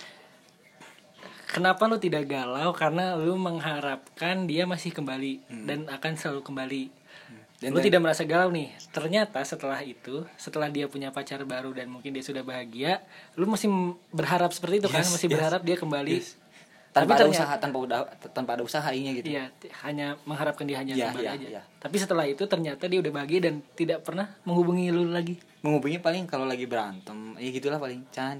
kenapa lu tidak galau? Karena lu mengharapkan dia masih kembali dan akan selalu kembali. Hmm. Dan- lu dan- tidak merasa galau nih. Ternyata setelah itu setelah dia punya pacar baru dan mungkin dia sudah bahagia lu masih berharap seperti itu kan? Yes, masih yes, berharap dia kembali. Yes. Tanpa Tapi ada ternyata- usaha tanpa udah tanpa ada usahanya gitu Iya, hanya mengharapkan dia hanya kembali iya, aja. iya. Tapi setelah itu ternyata dia udah bahagia dan tidak pernah menghubungi lu lagi. menghubungi paling kalau lagi berantem ya gitulah paling Chan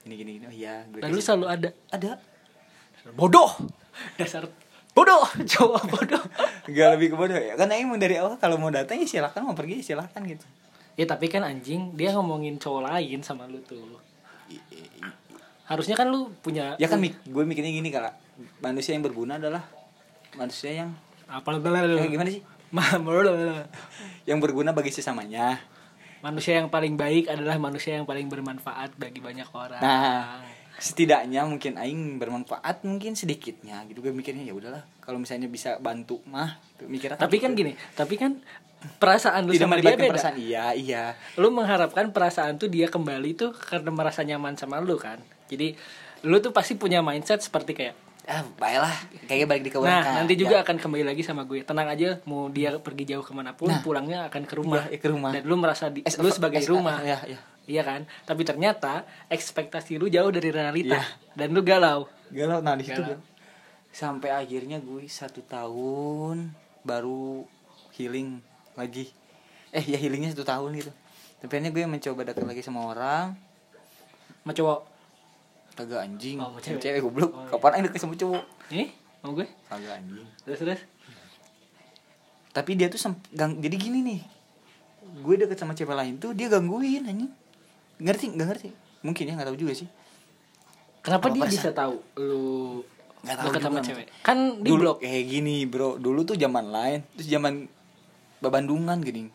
gini gini gini oh iya gue Dan lu kasih- selalu ada. ada Bodoh. Dasar bodoh, cowok bodoh. Gak lebih ke bodoh ya Karena emang dari awal kalau mau datang ya silakan Mau pergi ya silakan gitu Ya tapi kan anjing dia ngomongin cowok lain sama lu tuh. Harusnya kan lu punya Ya kan mik- gue mikirnya gini kalau Manusia yang berguna adalah Manusia yang apa eh, Gimana sih? Yang berguna bagi sesamanya. Manusia yang paling baik adalah manusia yang paling bermanfaat bagi banyak orang. Nah setidaknya mungkin Aing bermanfaat mungkin sedikitnya. Gitu gue mikirnya ya udahlah. Kalau misalnya bisa bantu mah mikirnya tapi kan gini, tapi kan perasaan lu tidak sama dia beda. perasaan. Iya iya. Lu mengharapkan perasaan tuh dia kembali tuh karena merasa nyaman sama lu kan jadi lu tuh pasti punya mindset seperti kayak ah baiklah kayaknya balik di ke Nah, nanti juga Ya. akan kembali lagi sama gue. Tenang aja, mau dia pergi jauh ke mana pun, Nah. pulangnya akan ke rumah. Iya, ke rumah. Dan lu merasa di, lu sebagai rumah. ya ya Iya kan? Tapi ternyata ekspektasi lu jauh dari realita Iya. dan lu galau. galau nah di situ sampai akhirnya gue satu tahun baru healing lagi eh ya healingnya satu tahun gitu tapi akhirnya gue mencoba dekat lagi sama orang Sama cowok. Kagak anjing Oh, cewek, cewek. goblok Oh, iya. kapan aing deket sama cowok Ini mau gue? kagak anjing Terus terus. tapi dia tuh semp- gang, jadi gini nih gue deket sama cewek lain tuh dia gangguin anjing ngerti nggak ngerti mungkin ya nggak tahu juga sih Kenapa Apa dia bisa tahu lu Nggak tahu juga. cewek? Kan di dulu blok. kayak gini bro dulu tuh zaman lain terus zaman babandungan gini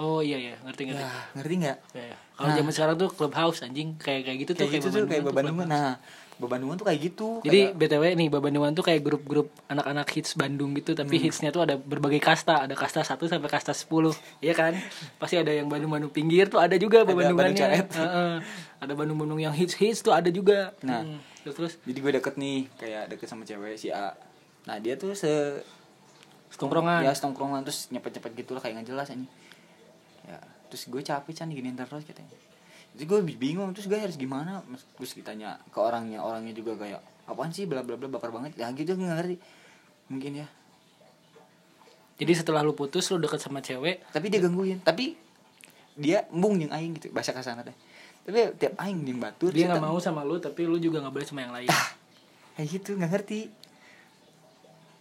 Oh iya iya, ngerti ngerti. ya ngerti nggak Iya, iya. Kalau Nah. zaman sekarang tuh clubhouse anjing kayak kayak gitu tuh kayak gitu tuh kayak nah babandungan tuh kayak gitu Jadi kayak- BTW nih Babandungan tuh kayak grup-grup anak-anak hits Bandung gitu Tapi Hmm. hitsnya tuh ada berbagai kasta Ada kasta 1 sampai kasta 10 Iya kan? Pasti ada yang Bandung-Bandung pinggir tuh ada juga Ada Babandungannya Bandung. Heeh. Ada Bandung-Bandung yang hits-hits tuh ada juga Nah. Hmm. Terus terus jadi gue deket nih kayak deket sama cewek si A nah dia tuh se Setongkrongan ya setongkrongan terus nyepet nyepet gitu lah kayak nggak jelas ini ya terus gue capek can diginiin terus katanya. Jadi gue bingung terus gue harus gimana? Terus ditanya ke orangnya orangnya juga kayak apaan sih? bla bla bla baper banget. Ya gitu nggak ngerti. Mungkin ya. Jadi setelah lu putus lu deket sama cewek? Tapi dia gangguin. Tapi dia embung yang aing gitu bahasa kasar teh tapi tiap aing yang batur Dia nggak mau sama lu tapi lu juga nggak boleh sama yang lain. Kayak gitu nggak ngerti.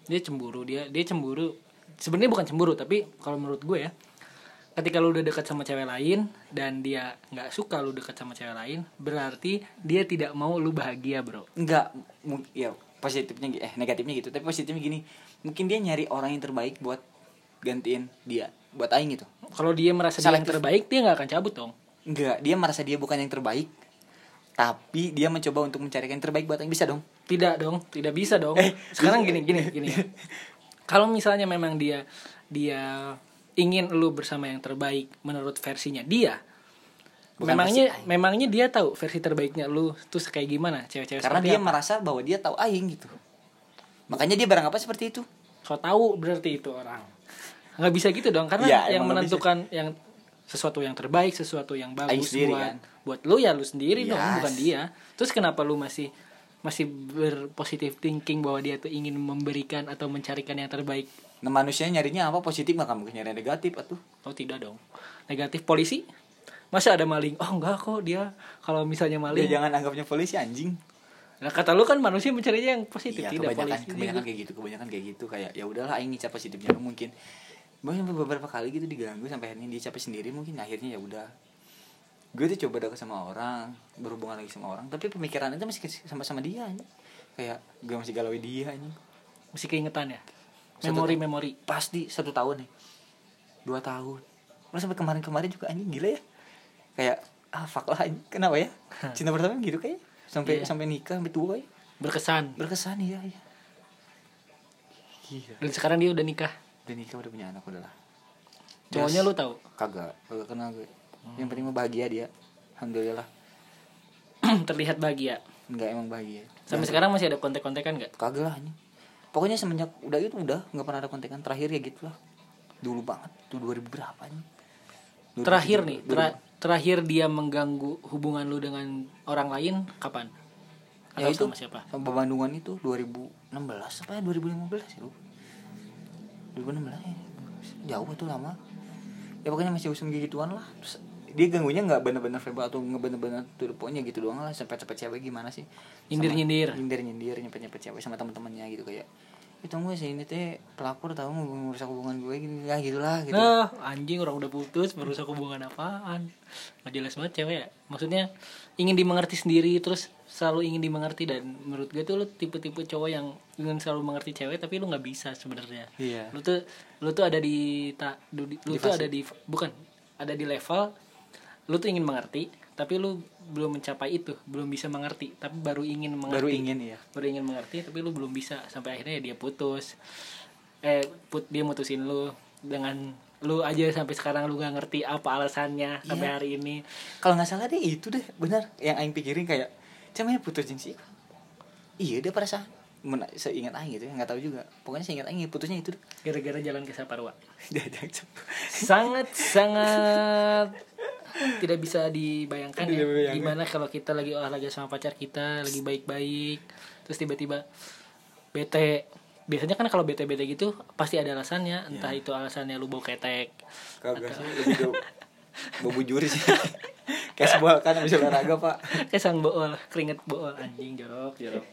Dia cemburu Dia dia cemburu. Sebenarnya bukan cemburu tapi kalau menurut gue ya ketika lu udah dekat sama cewek lain dan dia nggak suka lu dekat sama cewek lain berarti dia tidak mau lu bahagia bro. Enggak, mu- ya positifnya eh negatifnya gitu, tapi positifnya gini, mungkin dia nyari orang yang terbaik buat gantiin dia, buat aing gitu. kalau dia merasa dia yang terbaik dia nggak akan cabut dong. Enggak, dia merasa dia bukan yang terbaik, tapi dia mencoba untuk mencarikan yang terbaik buat aing. Bisa dong. tidak dong. Tidak bisa dong. Eh, sekarang gini gini gini. Kalau misalnya memang dia dia ingin lu bersama yang terbaik menurut versinya dia Bukan memangnya versi memangnya dia tahu versi terbaiknya lu tuh kayak gimana cewek-cewek Karena dia apa? merasa bahwa dia tahu aing gitu. Makanya dia barang apa seperti itu. so tahu berarti itu orang nggak bisa gitu dong karena Ya, yang menentukan yang sesuatu yang terbaik sesuatu yang bagus sendiri, buat kan? buat lu ya lu sendiri dong Yes. bukan dia terus kenapa lu masih masih berpositif thinking bahwa dia tuh ingin memberikan atau mencarikan yang terbaik Nah manusia nyarinya apa positif maka mungkin nyari negatif atuh. oh tidak dong negatif polisi masa ada maling oh enggak kok dia kalau misalnya maling jangan anggapnya polisi anjing. nah kata lu kan manusia mencarinya yang positif Iya, tidak kebanyakan polisi kebanyakan kayak gitu, kebanyakan kayak gitu kayak ya udahlah aing ngecap positifnya mungkin. Bahkan sampai beberapa kali gitu diganggu sampai akhirnya dia capek sendiri mungkin akhirnya ya udah. Gue tuh coba deket sama orang, berhubungan lagi sama orang, tapi pemikiran itu masih sama-sama dia anjing. Kayak gue masih galau dia anjing. masih keingetan ya Satu memori tahun. memori Pasti satu tahun nih. Dua tahun. Malah sampai kemarin-kemarin juga anjing gila ya. Kayak ah fuck lah anjing. Kenapa ya? Cinta pertama gitu kayak sampai Iya. sampai nikah sampai tua ya. berkesan Berkesan ya, ya. Gila. dan sekarang dia udah nikah udah nikah udah punya anak udah lah cowoknya lu tahu kagak kagak kenal gue yang penting mah bahagia dia alhamdulillah terlihat bahagia enggak emang bahagia sampai sekarang masih ada kontek-kontekan nggak kagak lah ini pokoknya semenjak udah itu udah nggak pernah ada kontekan terakhir ya gitu lah. Dulu banget tuh 2000 berapa nih 2000, terakhir nih 2000. tera- terakhir dia mengganggu hubungan lu dengan orang lain kapan? Ya atau itu sama siapa? sama Bandungan itu 2016 apa ya 2015 ya lu 2016 ya. Jauh itu lama. Ya pokoknya masih usum gituan lah. Terus dia ganggunya nggak bener-bener verbal atau nggak bener-bener point-nya gitu doang lah sampai sampai cewek gimana sih Nyindir-nyindir. nyindir nyindir nyepet nyepet cewek sama teman-temannya gitu kayak itu gue sih ini teh pelakor tahu mau merusak hubungan gue gitu ya gitulah gitu Nah, anjing orang udah putus merusak hubungan apaan nggak jelas banget cewek ya maksudnya ingin dimengerti sendiri terus selalu ingin dimengerti dan menurut gue tuh lu tipe-tipe cowok yang ingin selalu mengerti cewek tapi lu nggak bisa sebenarnya Iya. lu tuh lu tuh ada di tak lu, di- lu Di tuh fase. ada di bukan ada di level lu tuh ingin mengerti tapi lu belum mencapai itu belum bisa mengerti tapi baru ingin mengerti. Baru ingin ya baru ingin mengerti tapi lu belum bisa sampai akhirnya ya dia putus. Eh put dia mutusin lu dengan lu aja sampai sekarang lu gak ngerti apa alasannya sampai Iya. hari ini. Kalau nggak salah deh itu deh benar. Yang aing pikirin kayak cemanya putusin sih iya dia perasaan men- seingat aing gitu nggak tahu juga. Pokoknya seingat aing putusnya itu gara-gara jalan ke Saparwa. Sangat sangat tidak bisa dibayangkan Tidak ya dibayangkan. gimana kalau kita lagi olahraga sama pacar kita lagi baik-baik terus tiba-tiba bete. Biasanya kan kalau bete-bete gitu pasti ada alasannya. Entah itu alasannya lu bau ketek kagak sih lebih bobo juri sih. Kayak sebuah kan bisa olahraga pak. Kayak sang bool keringet bool anjing jorok jorok.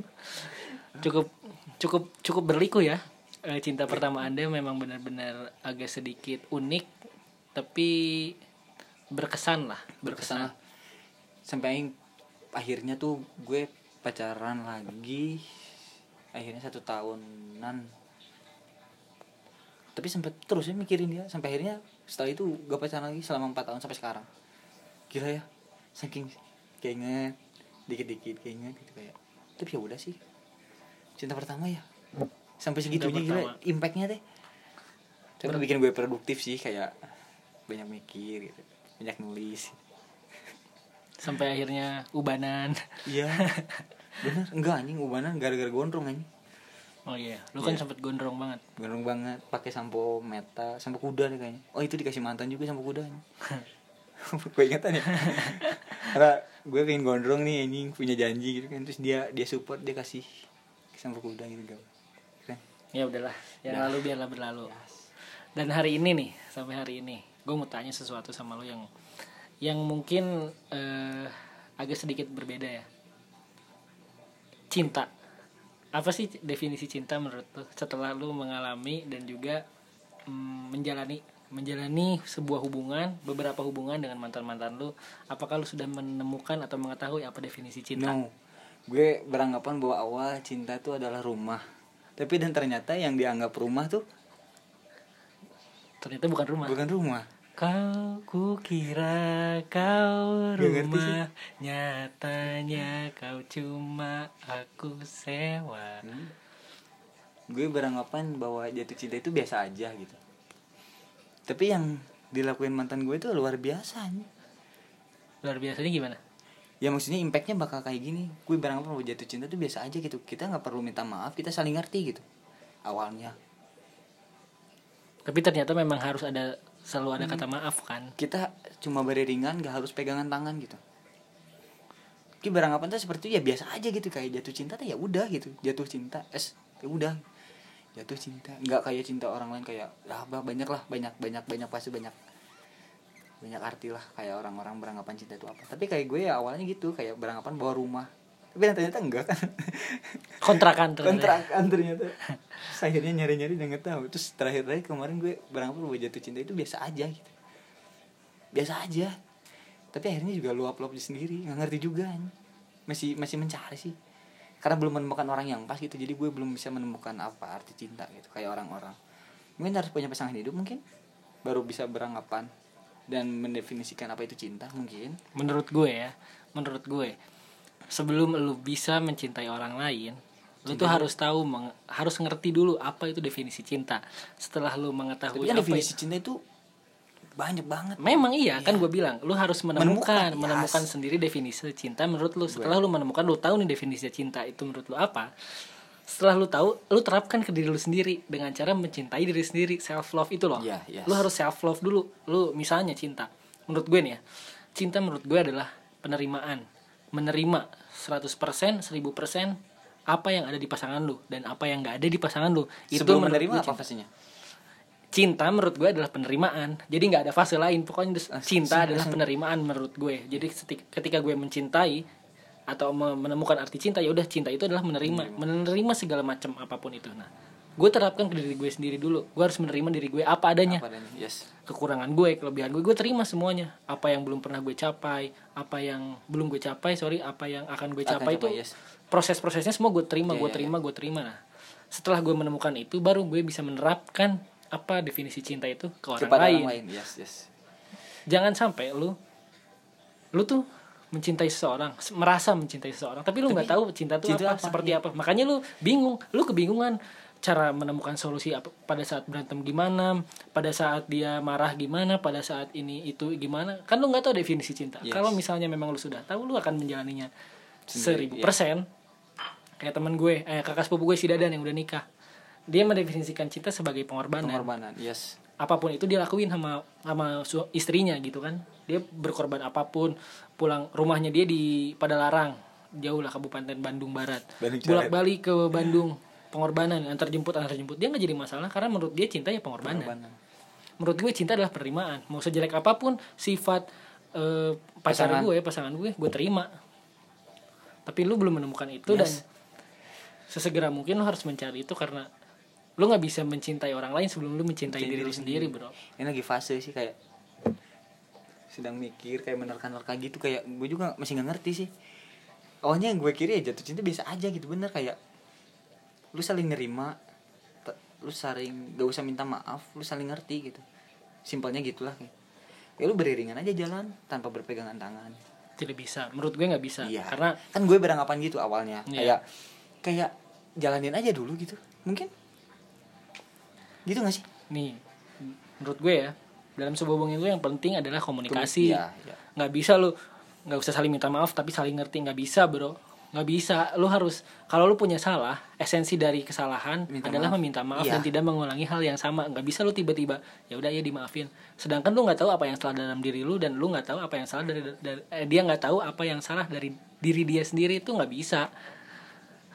Cukup cukup cukup berliku ya Eh, cinta pertama anda memang benar-benar agak sedikit unik tapi berkesan lah berkesan. berkesan. Lah sampai akhirnya tuh gue pacaran lagi akhirnya satu tahunan. Tapi sempet terus ya mikirin dia sampai akhirnya setelah itu gak pacaran lagi selama empat tahun sampai sekarang. Gila ya saking keinget dikit-dikit keinget gitu kayak tapi ya udah sih. Cinta pertama ya. Sampai segitunya gila impactnya teh. Tapi bikin gue produktif sih kayak banyak mikir gitu banyak nulis. Sampai akhirnya ubanan. Iya. Bener. Enggak anjing ubanan gara-gara gondrong anjing. Oh iya lu kan Iya. sempet gondrong banget. Gondrong banget pakai sampo meta sampo kuda deh kayaknya. Oh itu dikasih mantan juga sampo kuda gue ingetan ya. Karena gue pengen gondrong nih anjing punya janji gitu kan. Terus dia dia support dia kasih sampo kuda gitu kan ya udahlah yang Udah. lalu biarlah berlalu. Dan hari ini nih sampai hari ini gue mau tanya sesuatu sama lo yang yang mungkin eh, agak sedikit berbeda ya. Cinta. Apa sih definisi cinta menurut lo setelah lo mengalami dan juga mm, menjalani menjalani sebuah hubungan beberapa hubungan dengan mantan mantan lo? Apakah lo sudah menemukan atau mengetahui apa definisi cinta? No. Gue beranggapan bahwa awal cinta itu adalah rumah. Tapi dan ternyata yang dianggap rumah tuh ternyata bukan rumah. Bukan rumah Kau kukira kau Gak ngerti sih. rumah Nyatanya kau cuma aku sewa Hmm. gue beranggapan bahwa jatuh cinta itu biasa aja gitu tapi yang dilakuin mantan gue itu luar biasa. Luar biasanya gimana? ya maksudnya impactnya bakal kayak gini gue beranggapan bahwa jatuh cinta itu biasa aja gitu kita nggak perlu minta maaf kita saling ngerti gitu awalnya Tapi ternyata memang harus ada selalu ada kata maaf kan? Kita cuma beriringan gak harus pegangan tangan gitu. Ki beranggapan tuh seperti itu ya biasa aja gitu. Kayak jatuh cinta tuh ya udah gitu. Jatuh cinta es ya udah. Jatuh cinta. Nggak kayak cinta orang lain kayak lah bah, banyak lah banyak banyak banyak pasti banyak. Banyak arti lah kayak orang-orang beranggapan cinta itu apa. Tapi kayak gue ya awalnya gitu kayak beranggapan bawa rumah tapi ternyata enggak kan? Kontrakan ternyata. Kontrakan ternyata. Terus akhirnya nyari-nyari dan nggak tahu. Terus terakhir-terakhir kemarin gue beranggapan bahwa jatuh cinta itu biasa aja gitu. Biasa aja. Tapi akhirnya juga luap-luap sendiri. Nggak ngerti juga masih masih mencari sih. Karena belum menemukan orang yang pas gitu. Jadi gue belum bisa menemukan apa arti cinta gitu. Kayak orang-orang. Mungkin harus punya pasangan hidup mungkin. Baru bisa beranggapan dan mendefinisikan apa itu cinta mungkin. Menurut gue ya. Menurut gue Sebelum lu bisa mencintai orang lain Lu tuh harus tahu meng- Harus ngerti dulu apa itu definisi cinta Setelah lu mengetahui tapi kan apa definisi itu- cinta itu banyak banget Memang iya, kan gue bilang lu harus menemukan Menemukan, menemukan, yes. sendiri definisi cinta menurut lu. Setelah lu menemukan lu tahu nih definisi cinta itu menurut lu apa. Setelah lu tahu, lu terapkan ke diri lu sendiri dengan cara mencintai diri sendiri, self love itu loh. Iya, yes. Lu harus self love dulu. Lu misalnya cinta. Menurut gue nih ya. Cinta menurut gue adalah penerimaan. Menerima 100%, 1000% apa yang ada di pasangan lu dan apa yang gak ada di pasangan lu. sebelum menurut menerima apa fasenya? Cinta menurut gue adalah penerimaan. Jadi nggak ada fase lain. Pokoknya Ah, cinta adalah penerimaan menurut gue. Jadi ketika gue mencintai atau me- menemukan arti cinta ya udah cinta itu adalah menerima. Menerima segala macam apa pun itu. Nah gue terapkan ke diri gue sendiri dulu. Gue harus menerima diri gue apa adanya. Apa adanya yes. Kekurangan gue kelebihan gue gue terima semuanya. Apa yang belum pernah gue capai apa yang belum gue capai sorry apa yang akan gue Akan capai itu capai, yes. proses-prosesnya semua gue terima Iya, gue iya, terima gue terima. Nah setelah gue menemukan itu baru gue bisa menerapkan apa definisi cinta itu ke orang kepada lain. orang lain. yes yes. Jangan sampai lu lu tuh mencintai seseorang se- merasa mencintai seseorang tapi lu nggak tahu cinta itu apa, apa, seperti iya. apa. Makanya lu bingung lu kebingungan cara menemukan solusi pada saat berantem gimana pada saat dia marah gimana pada saat ini itu gimana. Kan lu nggak tahu definisi cinta. Yes. kalau misalnya memang lu sudah tahu lu akan menjalaninya seribu iya. persen. Kayak teman gue eh kakak sepupu gue si Dadan yang udah nikah. Dia mendefinisikan cinta sebagai pengorbanan. Pengorbanan yes. Apa pun itu dia lakuin sama sama istrinya gitu kan. Dia berkorban apa pun pulang rumahnya dia di Padalarang jauh lah Kabupaten Bandung Barat. Bolak balik ke Bandung pengorbanan antar jemput antar jemput dia nggak jadi masalah karena menurut dia cinta ya pengorbanan. Pengorbanan. Menurut gue cinta adalah penerimaan. Mau sejelek apa pun sifat eh, pacar Pasangan. gue pasangan gue gue terima. Tapi lu belum menemukan itu dan Yes. sesegera mungkin lu harus mencari itu karena lu nggak bisa mencintai orang lain sebelum lu mencintai Mencintai diri lu diri sendiri bro. Ini lagi fase sih kayak sedang mikir kayak menerka-nerka gitu. Kayak gue juga masih nggak ngerti sih. Awalnya yang gue kira ya jatuh cinta biasa aja gitu bener. Kayak lu saling nerima lu saling gak usah minta maaf lu saling ngerti gitu. Simpelnya gitulah kayak. Ya lu beriringan aja jalan tanpa berpegangan tangan. Tidak bisa. Menurut gue nggak bisa iya. karena kan gue beranggapan gitu awalnya. Iya. kayak kayak jalanin aja dulu gitu. Mungkin? Gitu gak sih? Nih menurut gue ya dalam sebuah hubungan itu yang penting adalah komunikasi. Iya, iya. nggak bisa lu nggak usah saling minta maaf tapi saling ngerti. Nggak bisa bro nggak bisa. Lu harus kalau lu punya salah esensi dari kesalahan Minta adalah maaf. meminta maaf Iya. dan tidak mengulangi hal yang sama. Nggak bisa lu tiba-tiba ya udah ya dimaafin. Sedangkan lu nggak tahu apa yang salah dalam diri lu dan lu nggak tahu apa yang salah dari, dari eh, dia nggak tahu apa yang salah dari diri dia sendiri itu nggak bisa.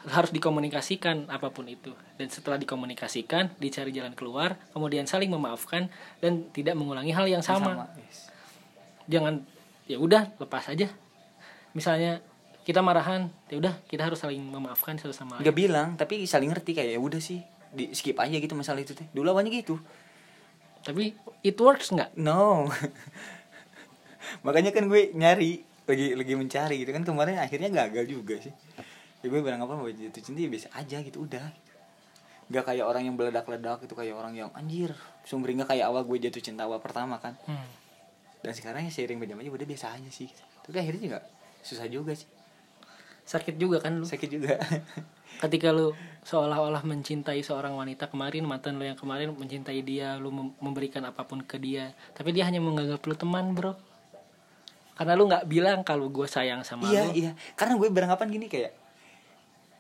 Harus dikomunikasikan apa pun itu. Dan setelah dikomunikasikan dicari jalan keluar kemudian saling memaafkan dan tidak mengulangi hal yang sama, yes. jangan ya udah lepas aja. Misalnya kita marahan. Ya udah kita harus saling memaafkan satu sama lain. Nggak bilang tapi saling ngerti kayak ya udah sih di skip aja gitu masalah itu teh. Dulu awalnya gitu. Tapi it works nggak? No. Makanya kan gue nyari lagi lagi mencari gitu kan. Kemarin akhirnya gagal juga sih. Ya gue beranggapan bahwa jatuh cinta ya biasa aja gitu udah. Nggak kayak orang yang meledak-ledak itu kayak orang yang anjir sumringah kayak awal gue jatuh cinta awal pertama kan. Hmm. dan sekarang ya seiring berjalannya udah biasa aja sih. Tapi akhirnya juga susah juga sih sakit juga kan lu? Sakit juga. Ketika lu seolah-olah mencintai seorang wanita kemarin mantan lu yang kemarin mencintai dia lu mem- memberikan apa pun ke dia tapi dia hanya menganggap lu teman bro. Karena lu nggak bilang kalau gue sayang sama iya lu. iya. Karena gue beranggapan gini kayak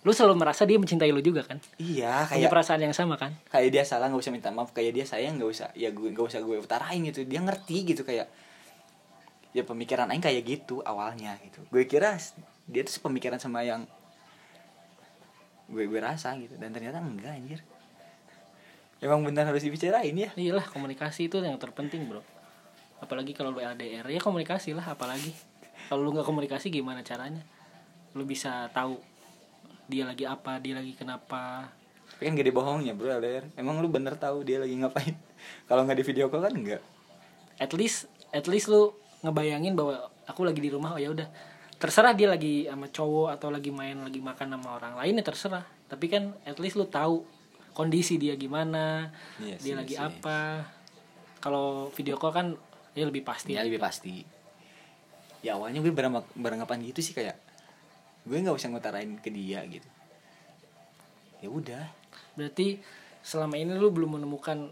lu selalu merasa dia mencintai lu juga kan? Iya punya kayak perasaan yang sama kan? Kayak dia salah nggak usah minta maaf. Kayak dia sayang nggak usah ya gue nggak usah gue utarain gitu. Dia ngerti gitu kayak ya pemikiran aing kayak gitu awalnya gitu. Gue kira dia tuh pemikiran sama yang gue gue rasa gitu. Dan ternyata enggak anjir. Emang benar harus dibicarain ya? Iyalah komunikasi itu yang terpenting bro. Apalagi kalau lu LDR ya komunikasi lah apalagi. Kalau lu nggak komunikasi gimana caranya? Lu bisa tahu dia lagi apa dia lagi kenapa. Tapi kan gak dibohongnya bro LDR emang lu bener tahu dia lagi ngapain? Kalau nggak di video call kan enggak at least at least lu ngebayangin bahwa aku lagi di rumah oh ya udah terserah dia lagi sama cowok atau lagi main lagi makan sama orang lain ya terserah. Tapi kan at least lu tahu kondisi dia gimana Iya dia sih, lagi sih. apa. Kalau video call kan ya lebih pasti. Ya lebih pasti. Ya awalnya gue beranggapan, gitu sih kayak gue nggak usah ngutarain ke dia gitu. Ya udah. Berarti selama ini lu belum menemukan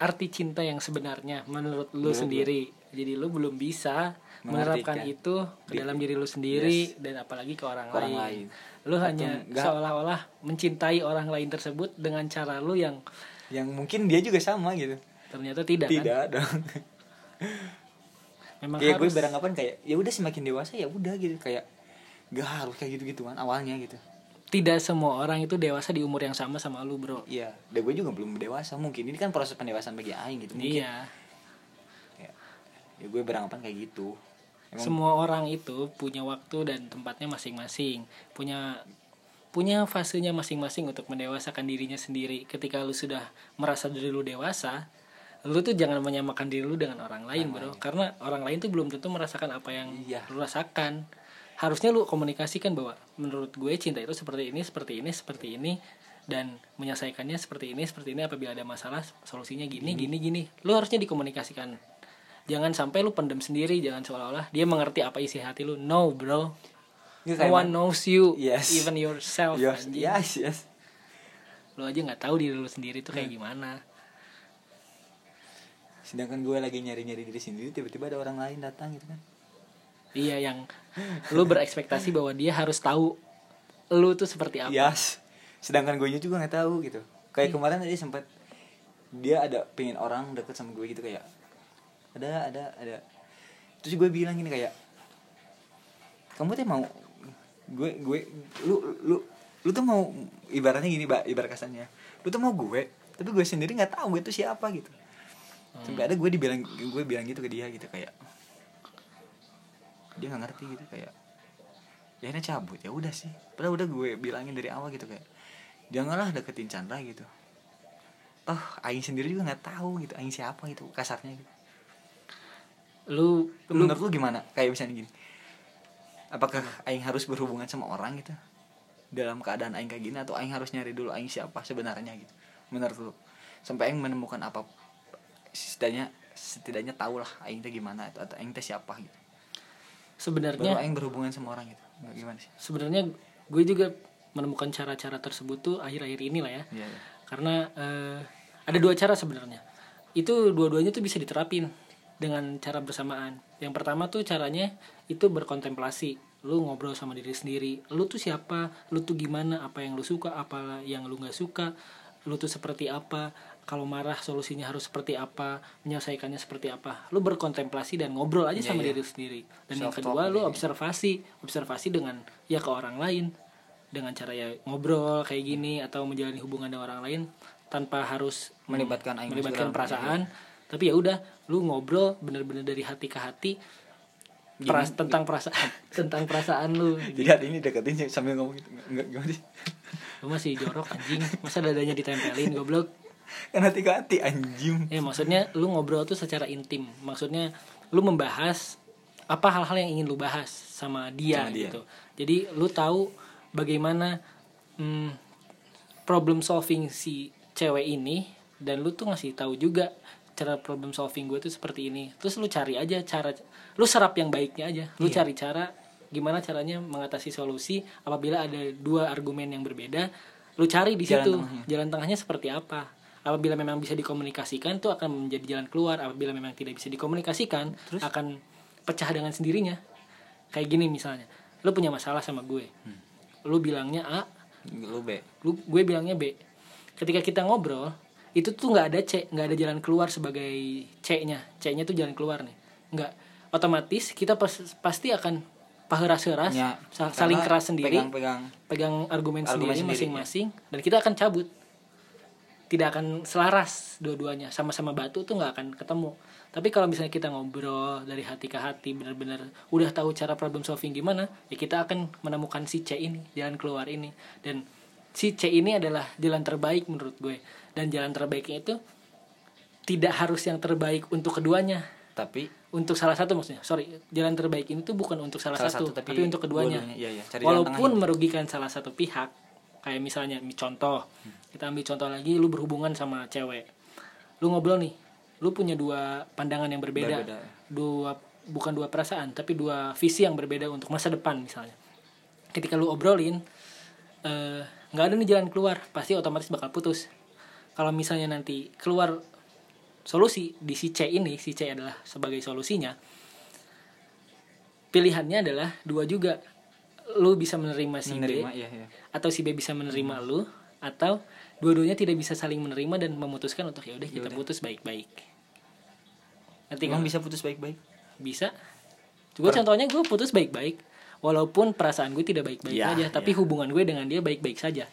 arti cinta yang sebenarnya menurut lu Belum, sendiri. Jadi lu belum bisa menerapkan Mengartikan. itu ke dalam diri lu sendiri dan apalagi ke orang, orang lain. lain. lu Atau hanya enggak. seolah-olah mencintai orang lain tersebut dengan cara lu yang yang mungkin dia juga sama gitu. Ternyata tidak, kan? Tidak dong. Memang kayak gue harus. beranggapan kayak ya udah semakin dewasa ya udah gitu. Kayak gak harus kayak gitu gituan awalnya gitu. Tidak semua orang itu dewasa di umur yang sama sama lu bro. Iya. Dan gue juga belum dewasa mungkin. Ini kan proses pendewasaan bagi aing gitu. Mungkin. Iya. Ya, ya gue beranggapan kayak gitu Emang semua orang itu punya waktu dan tempatnya masing-masing. Punya punya fasenya masing-masing untuk mendewasakan dirinya sendiri. Ketika lu sudah merasa diri lu dewasa lu tuh jangan menyamakan diri lu dengan orang lain bro. karena orang lain tuh belum tentu merasakan apa yang Iya. lu rasakan. Harusnya lu komunikasikan bahwa menurut gue cinta itu seperti ini seperti ini seperti ini dan menyelesaikannya seperti ini seperti ini apabila ada masalah solusinya gini gini gini. Lu harusnya dikomunikasikan jangan sampai lu pendem sendiri jangan seolah-olah dia mengerti apa isi hati lu no bro no one knows you Yes. even yourself yes anjing. yes yes lu aja nggak tahu diri lu sendiri tuh kayak gimana sedangkan gue lagi nyari nyari diri sendiri tiba-tiba ada orang lain datang gitu kan iya yang lu berekspektasi bahwa dia harus tahu lu tuh seperti apa Yes. Sedangkan gue juga nggak tahu gitu. Kayak kemarin tadi sempat dia ada pengen orang deket sama gue gitu kayak ada ada ada. Terus gue bilang gini kayak kamu tuh mau gue gue lu lu lu tuh mau ibaratnya gini mbak ibarat kasarnya. Lu tuh mau gue tapi gue sendiri nggak tahu itu siapa gitu. Sampai ada gue dibilang gue bilang gitu ke dia gitu kayak dia nggak ngerti gitu kayak ya ini cabut ya udah sih. Padahal udah gue bilangin dari awal gitu kayak janganlah deketin Chandra gitu. Toh Aing sendiri juga nggak tahu gitu Aing siapa gitu kasarnya gitu lu Lu menurut lu gimana? Kayak misalnya gini. Apakah Aing harus berhubungan sama orang gitu? Dalam keadaan Aing kayak gini atau Aing harus nyari dulu Aing siapa sebenarnya gitu? Menurut lu. Sampai Aing menemukan apa setidaknya setidaknya tahu lah Aing teh gimana atau, atau Aing teh siapa gitu. Sebenarnya Aing berhubungan sama orang gitu. Nggak gimana sih? Sebenarnya gue juga menemukan cara-cara tersebut tuh akhir-akhir ini lah ya. Iya, iya. karena eh, ada dua cara sebenarnya. Itu dua-duanya tuh bisa diterapin dengan cara bersamaan. Yang pertama tuh caranya itu berkontemplasi. Lu ngobrol sama diri sendiri. Lu tuh siapa? Lu tuh gimana? Apa yang lu suka? Apa yang lu nggak suka? Lu tuh seperti apa? Kalau marah solusinya harus seperti apa? Menyelesaikannya seperti apa? Lu berkontemplasi dan ngobrol aja Iya, sama iya. diri sendiri. Dan yang kedua lu observasi. Observasi dengan ya ke orang lain. Dengan cara ya ngobrol kayak gini atau menjalani hubungan dengan orang lain tanpa harus Melibatkan melibatkan perasaan tapi ya udah lu ngobrol bener-bener dari hati ke hati peras- tentang perasaan tentang perasaan lu jadi hari ini deketin sambil ngomong gitu. Nggak gimana sih? Lu masih jorok anjing. Masa dadanya ditempelin goblok? Kan hati ke hati anjing. Ya maksudnya lu ngobrol tuh secara intim. Maksudnya lu membahas apa hal-hal yang ingin lu bahas sama dia, Sama dia. gitu. Jadi lu tahu bagaimana hmm, problem solving si cewek ini dan lu tuh ngasih tahu juga cara problem solving gue tuh seperti ini. Terus lu cari aja cara lu serap yang baiknya aja. Lu Iya. cari cara gimana caranya mengatasi solusi apabila ada dua argumen yang berbeda lu cari di Jalan situ. tengahnya. jalan tengahnya seperti apa? Apabila memang bisa dikomunikasikan itu akan menjadi jalan keluar. Apabila memang tidak bisa dikomunikasikan akan pecah dengan sendirinya. Kayak gini misalnya lu punya masalah sama gue. Lu bilangnya A lu be lu gue bilangnya B. Ketika kita ngobrol itu tuh nggak ada C nggak ada jalan keluar sebagai C-nya. C-nya tuh jalan keluar nih. Nggak. Otomatis kita pas- pasti akan paheras-heras Ya, sa- saling keras sendiri pegang-pegang pegang argumen, Argumen sendiri sendiri, masing-masing dan kita akan cabut. Tidak akan selaras dua-duanya. Sama-sama batu tuh nggak akan ketemu. Tapi kalau misalnya kita ngobrol dari hati ke hati benar-benar udah tahu cara problem solving gimana ya kita akan menemukan si C ini jalan keluar ini. Dan si C ini adalah jalan terbaik menurut gue. Dan jalan terbaiknya itu tidak harus yang terbaik untuk keduanya. Tapi untuk salah satu maksudnya. Sorry jalan terbaik ini tuh bukan untuk salah, Salah satu, satu, tapi tapi, untuk keduanya. Iya, iya. Cari walaupun tengahnya. merugikan salah satu pihak. Kayak misalnya mi- contoh. Kita ambil contoh lagi lu berhubungan sama cewek. Lu ngobrol nih lu punya dua pandangan yang berbeda, Berbeda. dua bukan dua perasaan tapi dua visi yang berbeda untuk masa depan misalnya. Ketika lu obrolin eh, nggak ada nih jalan keluar pasti otomatis bakal putus. Kalau misalnya nanti keluar solusi di si C ini si C adalah sebagai solusinya pilihannya adalah dua juga. Lu bisa menerima si menerima B iya iya. atau si B bisa menerima lu atau dua-duanya tidak bisa saling menerima dan memutuskan untuk ya udah kita putus baik-baik. Emang nggak? bisa putus baik-baik? Bisa. Gue contohnya gue putus baik-baik walaupun perasaan gue tidak baik-baik Ya, saja tapi ya. hubungan gue dengan dia baik-baik saja.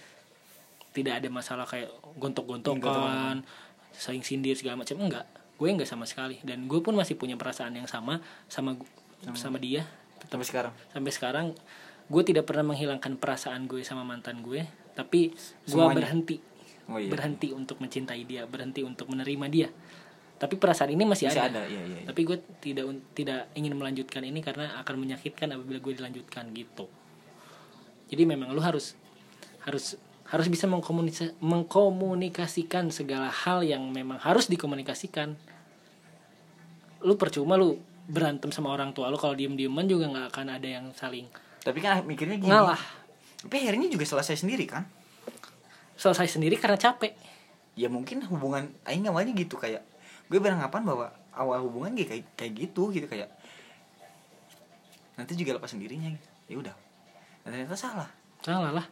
Tidak ada masalah kayak gontok-gontokan saling sindir segala macam. Enggak. Gue enggak sama sekali. Dan gue pun masih punya perasaan yang sama sama gu- sama dia. Sampai sekarang? Sampai sekarang gue tidak pernah menghilangkan perasaan gue sama mantan gue. Tapi gue Semuanya. berhenti. Oh iya. Berhenti untuk mencintai dia berhenti untuk menerima dia tapi perasaan ini masih, masih ada. ada iya iya, iya. tapi gue tidak tidak ingin melanjutkan ini karena akan menyakitkan apabila gue dilanjutkan gitu. Jadi memang lu harus harus harus bisa mengkomunikasi, mengkomunikasikan segala hal yang memang harus dikomunikasikan. Lu percuma lu berantem sama orang tua lu kalau diem dieman juga nggak akan ada yang saling tapi kan mikirnya gini. ngalah. Tapi akhirnya juga selesai sendiri kan? Selesai sendiri karena capek. Ya mungkin hubungan aing awalnya gitu kayak gue beranggapan bahwa awal hubungan kayak kayak gitu gitu kayak nanti juga lepas sendirinya gitu. ya udah. Ternyata salah. Salah lah.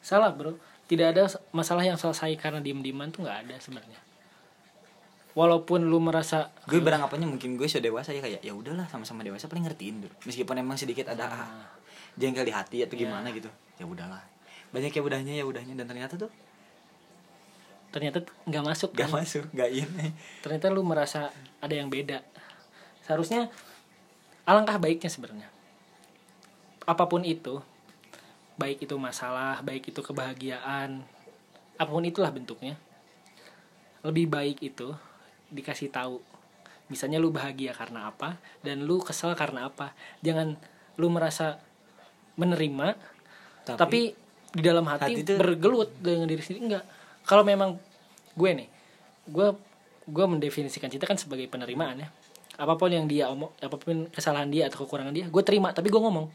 Salah bro. Tidak ada masalah yang selesai karena diem dieman tuh nggak ada sebenarnya. Walaupun lu merasa gue beranggapannya mungkin gue sudah dewasa ya kayak ya udahlah sama-sama dewasa paling ngertiin dulu. Meskipun emang sedikit ada ah, jengkel di hati atau gimana gitu. Ya udahlah. Banyak ya udahnya ya udahnya. Dan ternyata tuh ternyata nggak masuk gak kan? masuk gak ini. Ternyata lu merasa ada yang beda. Seharusnya alangkah baiknya sebenarnya. Apa pun itu baik itu masalah baik itu kebahagiaan apa pun itulah bentuknya. Lebih baik itu dikasih tahu misalnya lu bahagia karena apa dan lu kesel karena apa. Jangan lu merasa menerima Tapi- tapi, di dalam hati, hati itu- bergelut dengan diri sendiri enggak kalau memang gue nih gue gue mendefinisikan cinta kan sebagai penerimaan ya. Apa pun yang dia omong apa pun kesalahan dia atau kekurangan dia gue terima tapi gue ngomong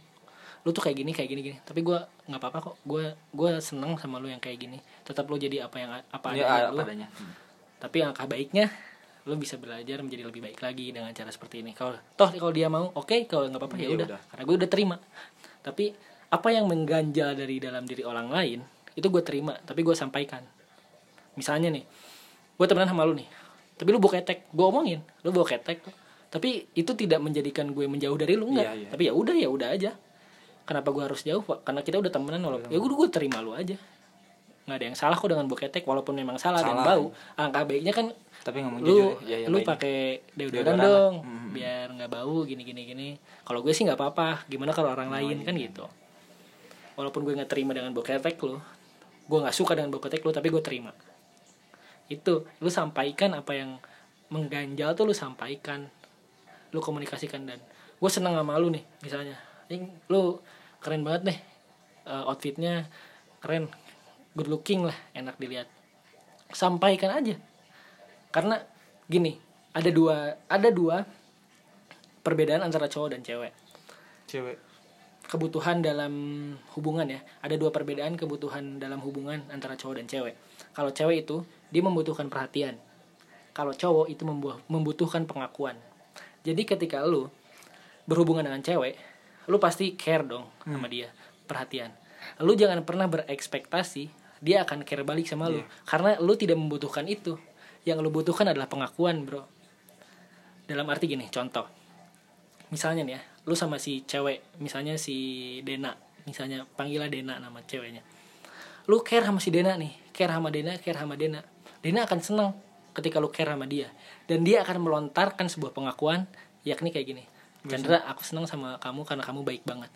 lu tuh kayak gini kayak gini gini. Tapi gue nggak apa-apa kok gue gue seneng sama lu yang kayak gini. Tetap lu jadi apa yang apa ya adanya apa lu. adanya. Hmm. tapi angka baiknya lu bisa belajar menjadi lebih baik lagi dengan cara seperti ini. Kalau toh kalau dia mau oke kalau nggak apa-apa ya Ya udah. karena gue udah terima. Tapi apa yang mengganjal dari dalam diri orang lain itu gue terima tapi gue sampaikan misalnya nih gue temenan sama lu nih tapi lu bawa ketek gue omongin lu bawa ketek tapi itu tidak menjadikan gue menjauh dari lu enggak Iya, iya. tapi ya udah ya udah aja kenapa gue harus jauh Pak? karena kita udah temenan walaupun ya gue gue terima lu aja nggak ada yang salah kok dengan bawa ketek walaupun memang salah, dan Salah. bau angka baiknya kan tapi ngomong lu jujur ya, ya lu pakai deodoran dong. Hmm. biar nggak bau gini gini gini kalau gue sih nggak apa-apa gimana kalau orang Oh, lain iya. kan gitu walaupun gue nggak terima dengan bau ketek lu gue nggak suka dengan bau ketek lu tapi gue terima itu lu sampaikan apa yang mengganjal tuh lu sampaikan. Lu komunikasikan dan gue seneng sama lu nih misalnya. Ini lu keren banget nih Eh, outfitnya keren good looking lah enak dilihat. Sampaikan aja. Karena gini ada dua ada dua perbedaan antara cowok dan cewek. Cewek. Kebutuhan dalam hubungan ya. Ada dua perbedaan kebutuhan dalam hubungan antara cowok dan cewek kalau cewek itu dia membutuhkan perhatian. Kalau cowok itu membu- membutuhkan pengakuan. Jadi ketika lu berhubungan dengan cewek lu pasti care dong sama dia perhatian. Lu jangan pernah berekspektasi dia akan care balik sama lu. Karena lu tidak membutuhkan itu. Yang lu butuhkan adalah pengakuan bro. Dalam arti gini contoh. Misalnya nih ya lu sama si cewek misalnya si Dena. Misalnya panggillah Dena nama ceweknya. Lu care sama si Dena nih care sama Dena care sama Dena. Dena akan senang ketika lu care sama dia. Dan dia akan melontarkan sebuah pengakuan yakni kayak gini. Chandra aku senang sama kamu karena kamu baik banget.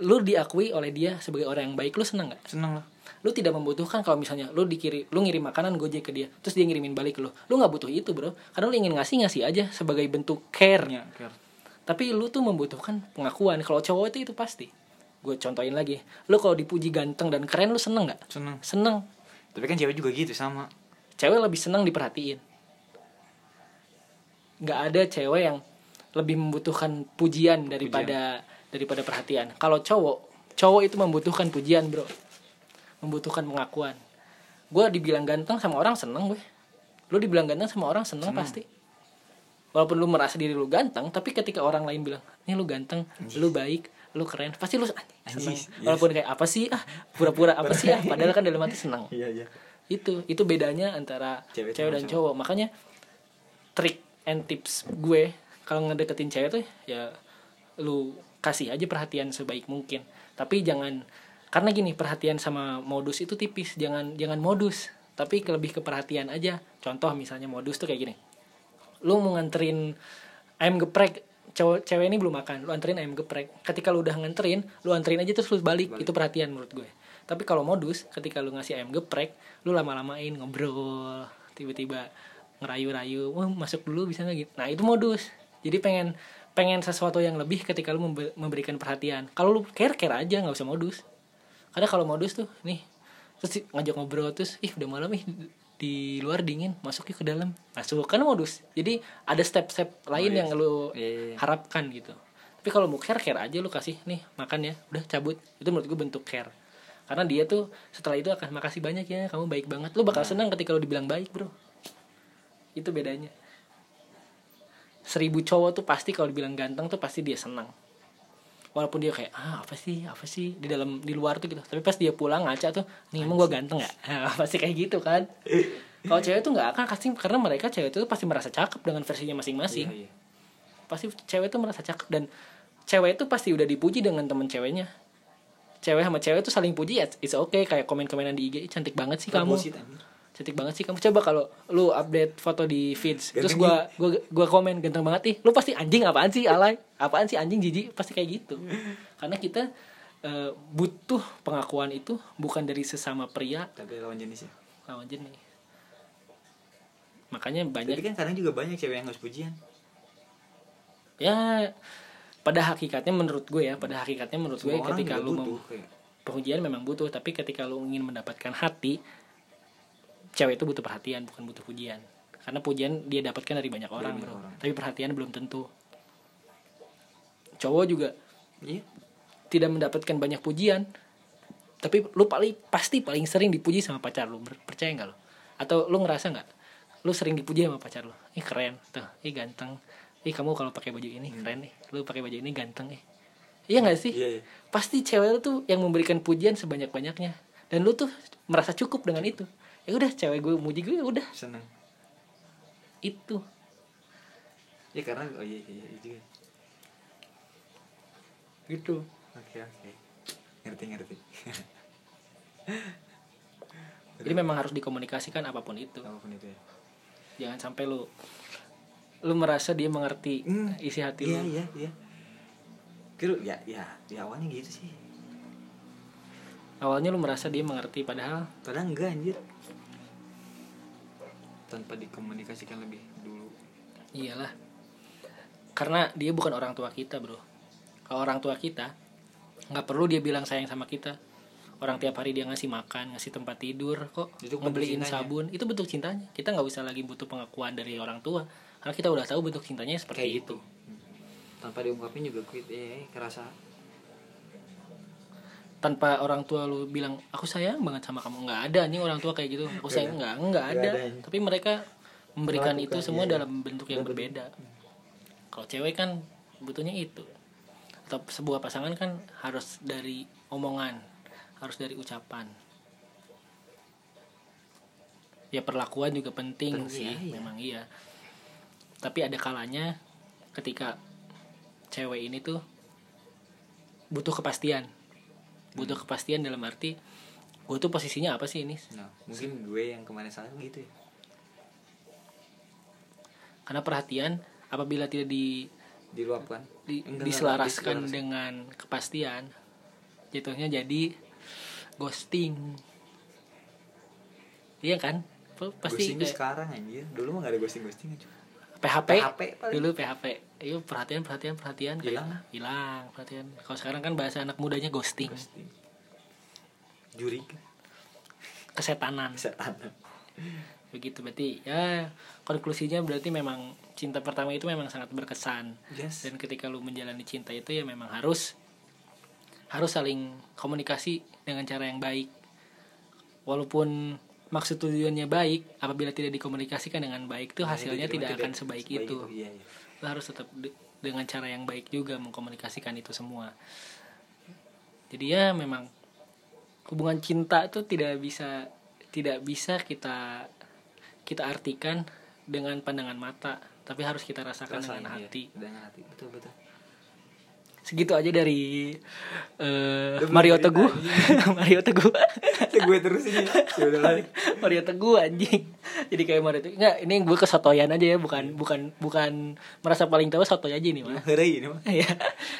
Lu diakui oleh dia sebagai orang yang baik lu senang nggak? Seneng lah. Lu tidak membutuhkan kalau misalnya lu dikirim lu ngirim makanan gojek ke dia terus dia ngirimin balik ke lu. Lu nggak butuh itu bro. Karena lu ingin ngasih ngasih aja sebagai bentuk care. Ya care. Tapi lu tuh membutuhkan pengakuan. Kalau cowok itu itu pasti. Gue contohin lagi. Lu kalau dipuji ganteng dan keren lu seneng nggak? Seneng. Seneng tapi kan cewek juga gitu sama. Cewek lebih seneng diperhatiin. Nggak ada cewek yang lebih membutuhkan pujian daripada daripada perhatian. Kalau cowok cowok itu membutuhkan pujian bro. Membutuhkan pengakuan. Gue dibilang ganteng sama orang seneng gue lu dibilang ganteng sama orang seneng pasti. Walaupun lu merasa diri lu ganteng tapi ketika orang lain bilang ini lu ganteng lu baik lu keren. Pasti lu seneng Anjis, yes. walaupun kayak apa sih? Ah pura-pura apa sih? Ah. Padahal kan dalam hati seneng. Iya iya. Itu itu bedanya antara Cewek cewek, dan cowok. Makanya trik and tips gue kalau ngedeketin cewek tuh ya lu kasih aja perhatian sebaik mungkin. Tapi jangan karena gini perhatian sama modus itu tipis. Jangan jangan modus tapi lebih ke perhatian aja. Contoh misalnya modus tuh kayak gini. Lu mau nganterin ayam geprek cowok cewek ini belum makan lu anterin ayam geprek. Ketika lu udah nganterin lu anterin aja terus lu balik, itu perhatian menurut gue. Tapi kalau modus ketika lu ngasih ayam geprek lu lama-lamain ngobrol tiba-tiba ngerayu-rayu wah masuk dulu bisa nggak? Gitu. Nah itu modus. Jadi pengen pengen sesuatu yang lebih ketika lu membe- memberikan perhatian. Kalau lu care care aja nggak usah modus. Karena kalau modus tuh nih terus ngajak ngobrol terus ih udah malam ih di luar dingin masuk yuk ke dalam. Masuk. Kan modus. Jadi ada step-step lain iya. yang lu Iya, iya, harapkan gitu. Tapi kalau mau care care aja lu kasih. Nih makan ya. Udah cabut. Itu menurut gue bentuk care. Karena dia tuh setelah itu akan makasih banyak ya kamu baik banget. Lu bakal senang ketika lu dibilang baik bro. Itu bedanya. Seribu cowok tuh pasti kalau dibilang ganteng tuh pasti dia senang walaupun dia kayak ah apa sih apa sih? Di dalam di luar tuh gitu. Tapi pas dia pulang ngaca tuh nih emang gue ganteng nggak? Nah, pasti kayak gitu kan. Kalau cewek tuh nggak akan kasih karena mereka cewek itu pasti merasa cakep dengan versinya masing-masing. Iya, iya. pasti cewek tuh merasa cakep dan cewek itu pasti udah dipuji dengan temen ceweknya. Cewek sama cewek tuh saling puji ya it's okay. Kayak komen-komenan di IG "Ih, cantik banget sih kamu. Cantik banget sih. Kamu coba kalau lu update foto di feeds. Terus Ganteng gua gua gua komen ganteng banget ih lu pasti anjing apaan sih alay? Apaan sih anjing jijik pasti kayak gitu. Karena kita eh, butuh pengakuan itu bukan dari sesama pria. Tapi lawan jenisnya lawan jenis. Makanya banyak tapi kan kadang juga banyak cewek yang harus pujian ya pada hakikatnya menurut gue ya pada hakikatnya menurut gue Semua orang ketika lu butuh mem- kayak. Pengujian memang butuh tapi ketika lu ingin mendapatkan hati cewek itu butuh perhatian bukan butuh pujian. Karena pujian dia dapatkan dari banyak orang banyak bro. orang. tapi perhatian belum tentu. Cowok juga iya. tidak mendapatkan banyak pujian tapi lu paling pasti paling sering dipuji sama pacar lu. Percaya nggak lo atau lu ngerasa nggak? Lu sering dipuji sama pacar lu. Ih keren. Tuh ih ganteng. Ih kamu kalau pakai baju ini keren nih. Lu pakai baju ini ganteng nih. Iya nggak sih? Iya iya. Pasti cewek lu tuh yang memberikan pujian sebanyak banyaknya dan lu tuh merasa cukup dengan itu ya udah cewek gue muji gue ya udah. Seneng. Itu. Ya karena oh iya iya, iya juga. Gitu. Oke oke. Ngerti ngerti. Jadi memang harus dikomunikasikan apa pun itu. Apa pun itu ya. Jangan sampai lu lu merasa dia mengerti Hmm, isi hati iya lu. iya iya. Kira ya ya ya awalnya gitu sih. Awalnya lu merasa dia mengerti padahal padahal enggak anjir tanpa dikomunikasikan lebih dulu. Iyalah. Karena dia bukan orang tua kita bro. Kalau orang tua kita nggak perlu dia bilang sayang sama kita. Orang tiap hari dia ngasih makan ngasih tempat tidur kok Itu ngebeliin cintanya. sabun. Itu bentuk cintanya. Kita nggak usah lagi butuh pengakuan dari orang tua. Karena kita udah tahu bentuk cintanya seperti kayak itu. gitu. Tanpa diungkapin juga quit eh kerasa tanpa orang tua lu bilang aku sayang banget sama kamu. Nggak ada anjing orang tua kayak gitu. Aku sayang nggak nggak ada, ada, tapi mereka memberikan itu semua iya. dalam bentuk yang berbeda. Kalau cewek kan butuhnya itu. Atau sebuah pasangan kan harus dari omongan harus dari ucapan. Ya perlakuan juga penting Penting, sih iya. memang iya. Tapi ada kalanya ketika cewek ini tuh butuh kepastian butuh kepastian dalam arti gue tuh posisinya apa sih ini? Nah mungkin gue yang kemarin salah gitu ya. Karena perhatian apabila tidak di, diluapkan. di- Enggak, diselaraskan diselaraskan. dengan kepastian jatuhnya jadi ghosting. Iya kan? Pasti ghosting kayak sekarang anjir. Dulu mah gak ada ghosting ghosting aja PHP, PHP paling. dulu PHP iya perhatian perhatian perhatian kayak Hilang. hilang perhatian. Kalau sekarang kan bahasa anak mudanya ghosting. Ghosting. Juri. Kesetanan. Setan begitu berarti ya konklusinya berarti memang cinta pertama itu memang sangat berkesan. Yes. Dan ketika lu menjalani cinta itu ya memang harus harus saling komunikasi dengan cara yang baik. Walaupun maksud tujuannya baik apabila tidak dikomunikasikan dengan baik tuh hasilnya tidak akan sebaik, itu iya, iya. lu harus tetap de- dengan cara yang baik juga mengkomunikasikan itu semua jadi ya memang hubungan cinta itu tidak bisa tidak bisa kita kita artikan dengan pandangan mata tapi harus kita rasakan Rasain, dengan iya. hati dengan hati betul betul segitu aja dari belum Mario Teguh. Mario Teguh. Gue terus ini. Ya Mario Teguh anjing. Jadi kayak Mario Teguh. Nggak ini gue kesotoyan aja ya bukan bukan bukan merasa paling tahu sotoy aja nih mah hari ini mah ya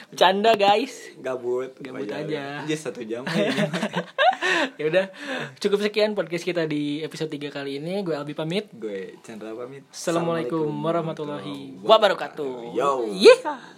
bercanda guys. Gabut Gabut aja. Anjir, satu jam. Ya udah. Cukup sekian podcast kita di episode 3 kali ini. Gue Albi pamit. Gue Chandra pamit. Assalamualaikum warahmatullahi wabarakatuh. wabarakatuh. Yo. Yeah